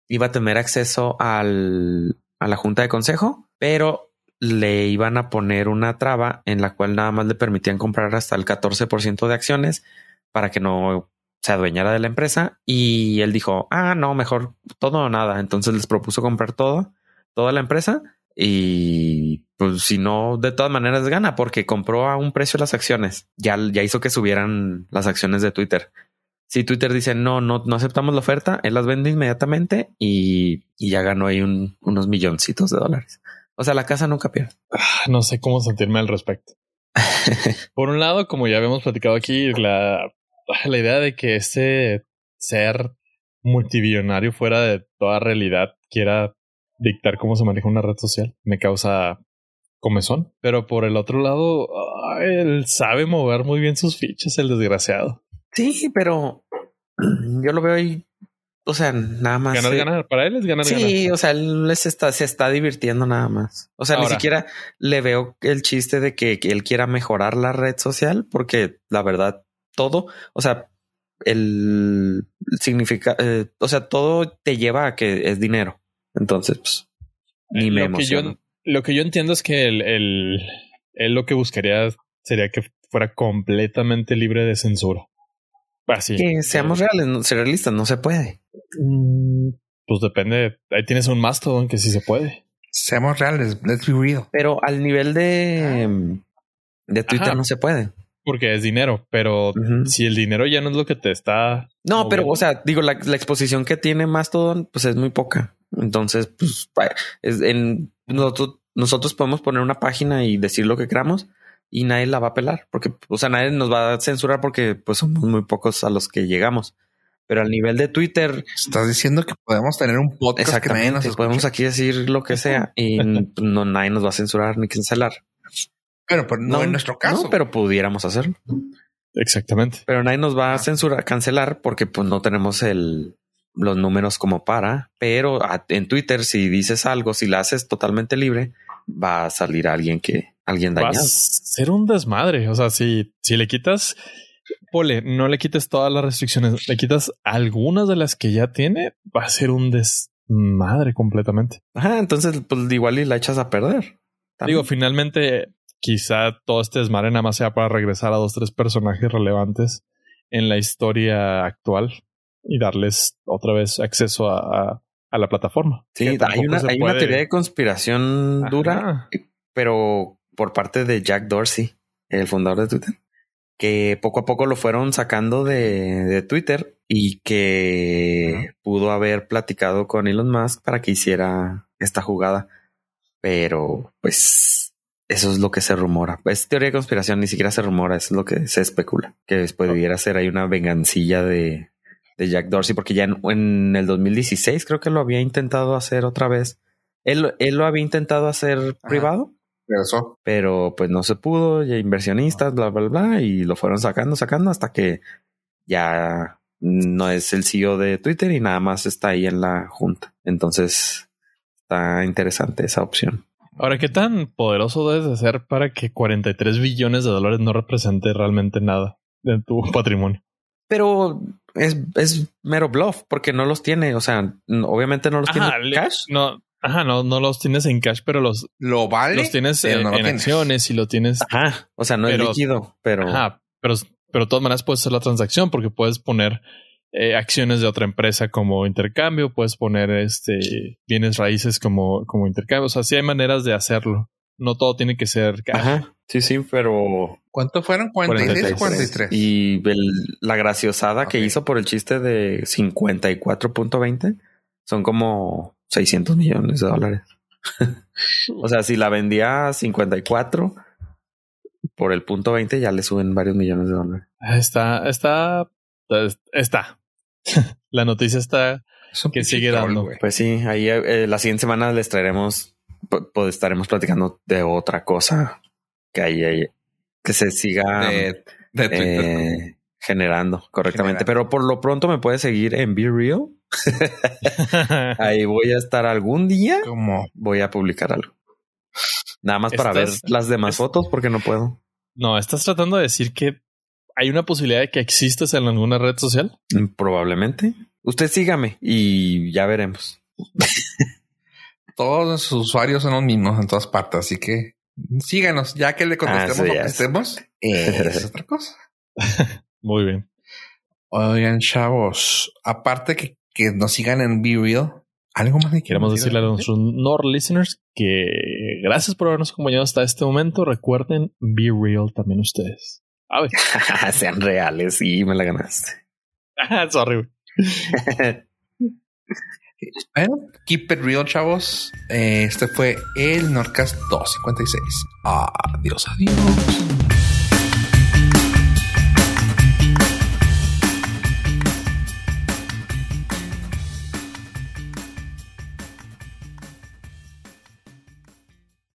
iba a tener acceso al, a la junta de consejo, pero le iban a poner una traba en la cual nada más le permitían comprar hasta el 14% de acciones para que no se adueñara de la empresa. Y él dijo, ah, no, mejor todo o nada. Entonces les propuso comprar todo, toda la empresa. Y pues si no, de todas maneras gana porque compró a un precio las acciones. Ya, ya hizo que subieran las acciones de Twitter. Si Twitter dice no, no, no aceptamos la oferta, él las vende inmediatamente y, y ya ganó ahí un- unos milloncitos de dólares. O sea, la casa nunca pierde. Ah, No sé cómo sentirme al respecto. Por un lado, como ya habíamos platicado aquí, la, la idea de que este ser multibillonario fuera de toda realidad quiera dictar cómo se maneja una red social me causa comezón. Pero por el otro lado, él sabe mover muy bien sus fichas, el desgraciado. Sí, pero yo lo veo ahí. O sea, nada más. Ganar, eh, ganar. Para él es ganar, Sí, ganar. o sea, él les está, se está divirtiendo nada más. O sea, ni siquiera le veo el chiste de que, que él quiera mejorar la red social, porque la verdad, todo, o sea, el significa, eh, o sea, todo te lleva a que es dinero. Entonces, pues, ni me lo que, yo, lo que yo entiendo es que el, el- él lo que buscaría sería que fuera completamente libre de censura. Así. Que seamos reales, no, ser realistas, no se puede. Mm, Pues depende. Ahí tienes un Mastodon que sí se puede. Seamos reales, let's be real. Pero al nivel de, de Twitter Ajá. no se puede. Porque es dinero, pero si el dinero ya no es lo que te está. No, pero, o sea, digo, la, la exposición que tiene Mastodon, pues es muy poca. Entonces, pues, es en nosotros, nosotros podemos poner una página y decir lo que queramos y nadie la va a pelar porque, o sea, nadie nos va a censurar porque, pues, somos muy pocos a los que llegamos. Pero al nivel de Twitter, Estás diciendo que podemos tener un podcast que nadie nos podemos aquí decir lo que sea y no nadie nos va a censurar ni cancelar. Pero, pero no, en nuestro caso. No, pero pudiéramos hacerlo. Exactamente. Pero nadie nos va a censurar, cancelar porque pues no tenemos el los números como para, pero a- en Twitter si dices algo, si la haces totalmente libre, va a salir alguien que alguien Va a dañado. ser un desmadre. O sea, si, si le quitas, pole, no le quites todas las restricciones, le quitas algunas de las que ya tiene, va a ser un desmadre completamente. Ajá, entonces pues igual y la echas a perder. También. Digo, finalmente, quizá todo este desmadre nada más sea para regresar a dos, tres personajes relevantes en la historia actual y darles otra vez acceso a, a- a la plataforma. sí, hay una teoría de conspiración dura, pero por parte de Jack Dorsey, el fundador de Twitter, que poco a poco lo fueron sacando de, de Twitter y que pudo haber platicado con Elon Musk para que hiciera esta jugada. Pero pues eso es lo que se rumora. Es teoría de conspiración, ni siquiera se rumora, eso es lo que se especula, que después pudiera ser ahí una vengancilla de, de Jack Dorsey, porque ya en, en el 2016 creo que lo había intentado hacer otra vez. Él, él lo había intentado hacer privado, eso, pero pues no se pudo, ya inversionistas, bla, bla, bla, y lo fueron sacando, sacando hasta que ya no es el CEO de Twitter y nada más está ahí en la junta. Entonces está interesante esa opción. Ahora, ¿qué tan poderoso debes de ser para que 43 billones de dólares no represente realmente nada de tu patrimonio? Pero es, es mero bluff porque no los tiene, o sea, obviamente no los Ajá, tiene le- cash. No, ajá, no, no los tienes en cash, pero los, lo vale. los tienes pero en, no lo en tienes. acciones y lo tienes. Ajá, o sea, no Pero- es líquido, pero Ajá, pero, pero de todas maneras puedes hacer la transacción porque puedes poner eh, acciones de otra empresa como intercambio, puedes poner este bienes raíces como, como intercambio. O sea, sí hay maneras de hacerlo. No todo tiene que ser cash. Ajá, sí, sí, pero ¿Cuánto fueron? 46, 43. Y el- la graciosada que Ok. hizo por el chiste de 54.20 son como 600 millones de dólares. o sea, si la vendía a 54 por el punto 20, ya le suben varios millones de dólares. Está, está, está. la noticia está que sigue dando. Pues sí, ahí eh, la siguiente semana les traeremos, pues estaremos platicando de otra cosa que ahí, que se siga eh, generando correctamente. Pero por lo pronto me puedes seguir en Be Real. ahí voy a estar algún día. como Voy a publicar algo. Nada más para ver las demás fotos porque no puedo. No, estás tratando de decir que hay una posibilidad de que existas en alguna red social. Probablemente. Usted sígame y ya veremos. Todos los usuarios son los mismos en todas partes, así que síganos, ya que le contestemos ah, lo que estemos. es otra cosa. Muy bien. Oigan, chavos, aparte que, que nos sigan en Be Real, algo más que queremos decirle a nuestros Nord listeners que gracias por habernos acompañado hasta este momento. Recuerden, Be Real también ustedes. Sean reales y me la ganaste. Sorry. bueno, keep it real, chavos. Eh, este fue el Nordcast 256. Adiós, adiós.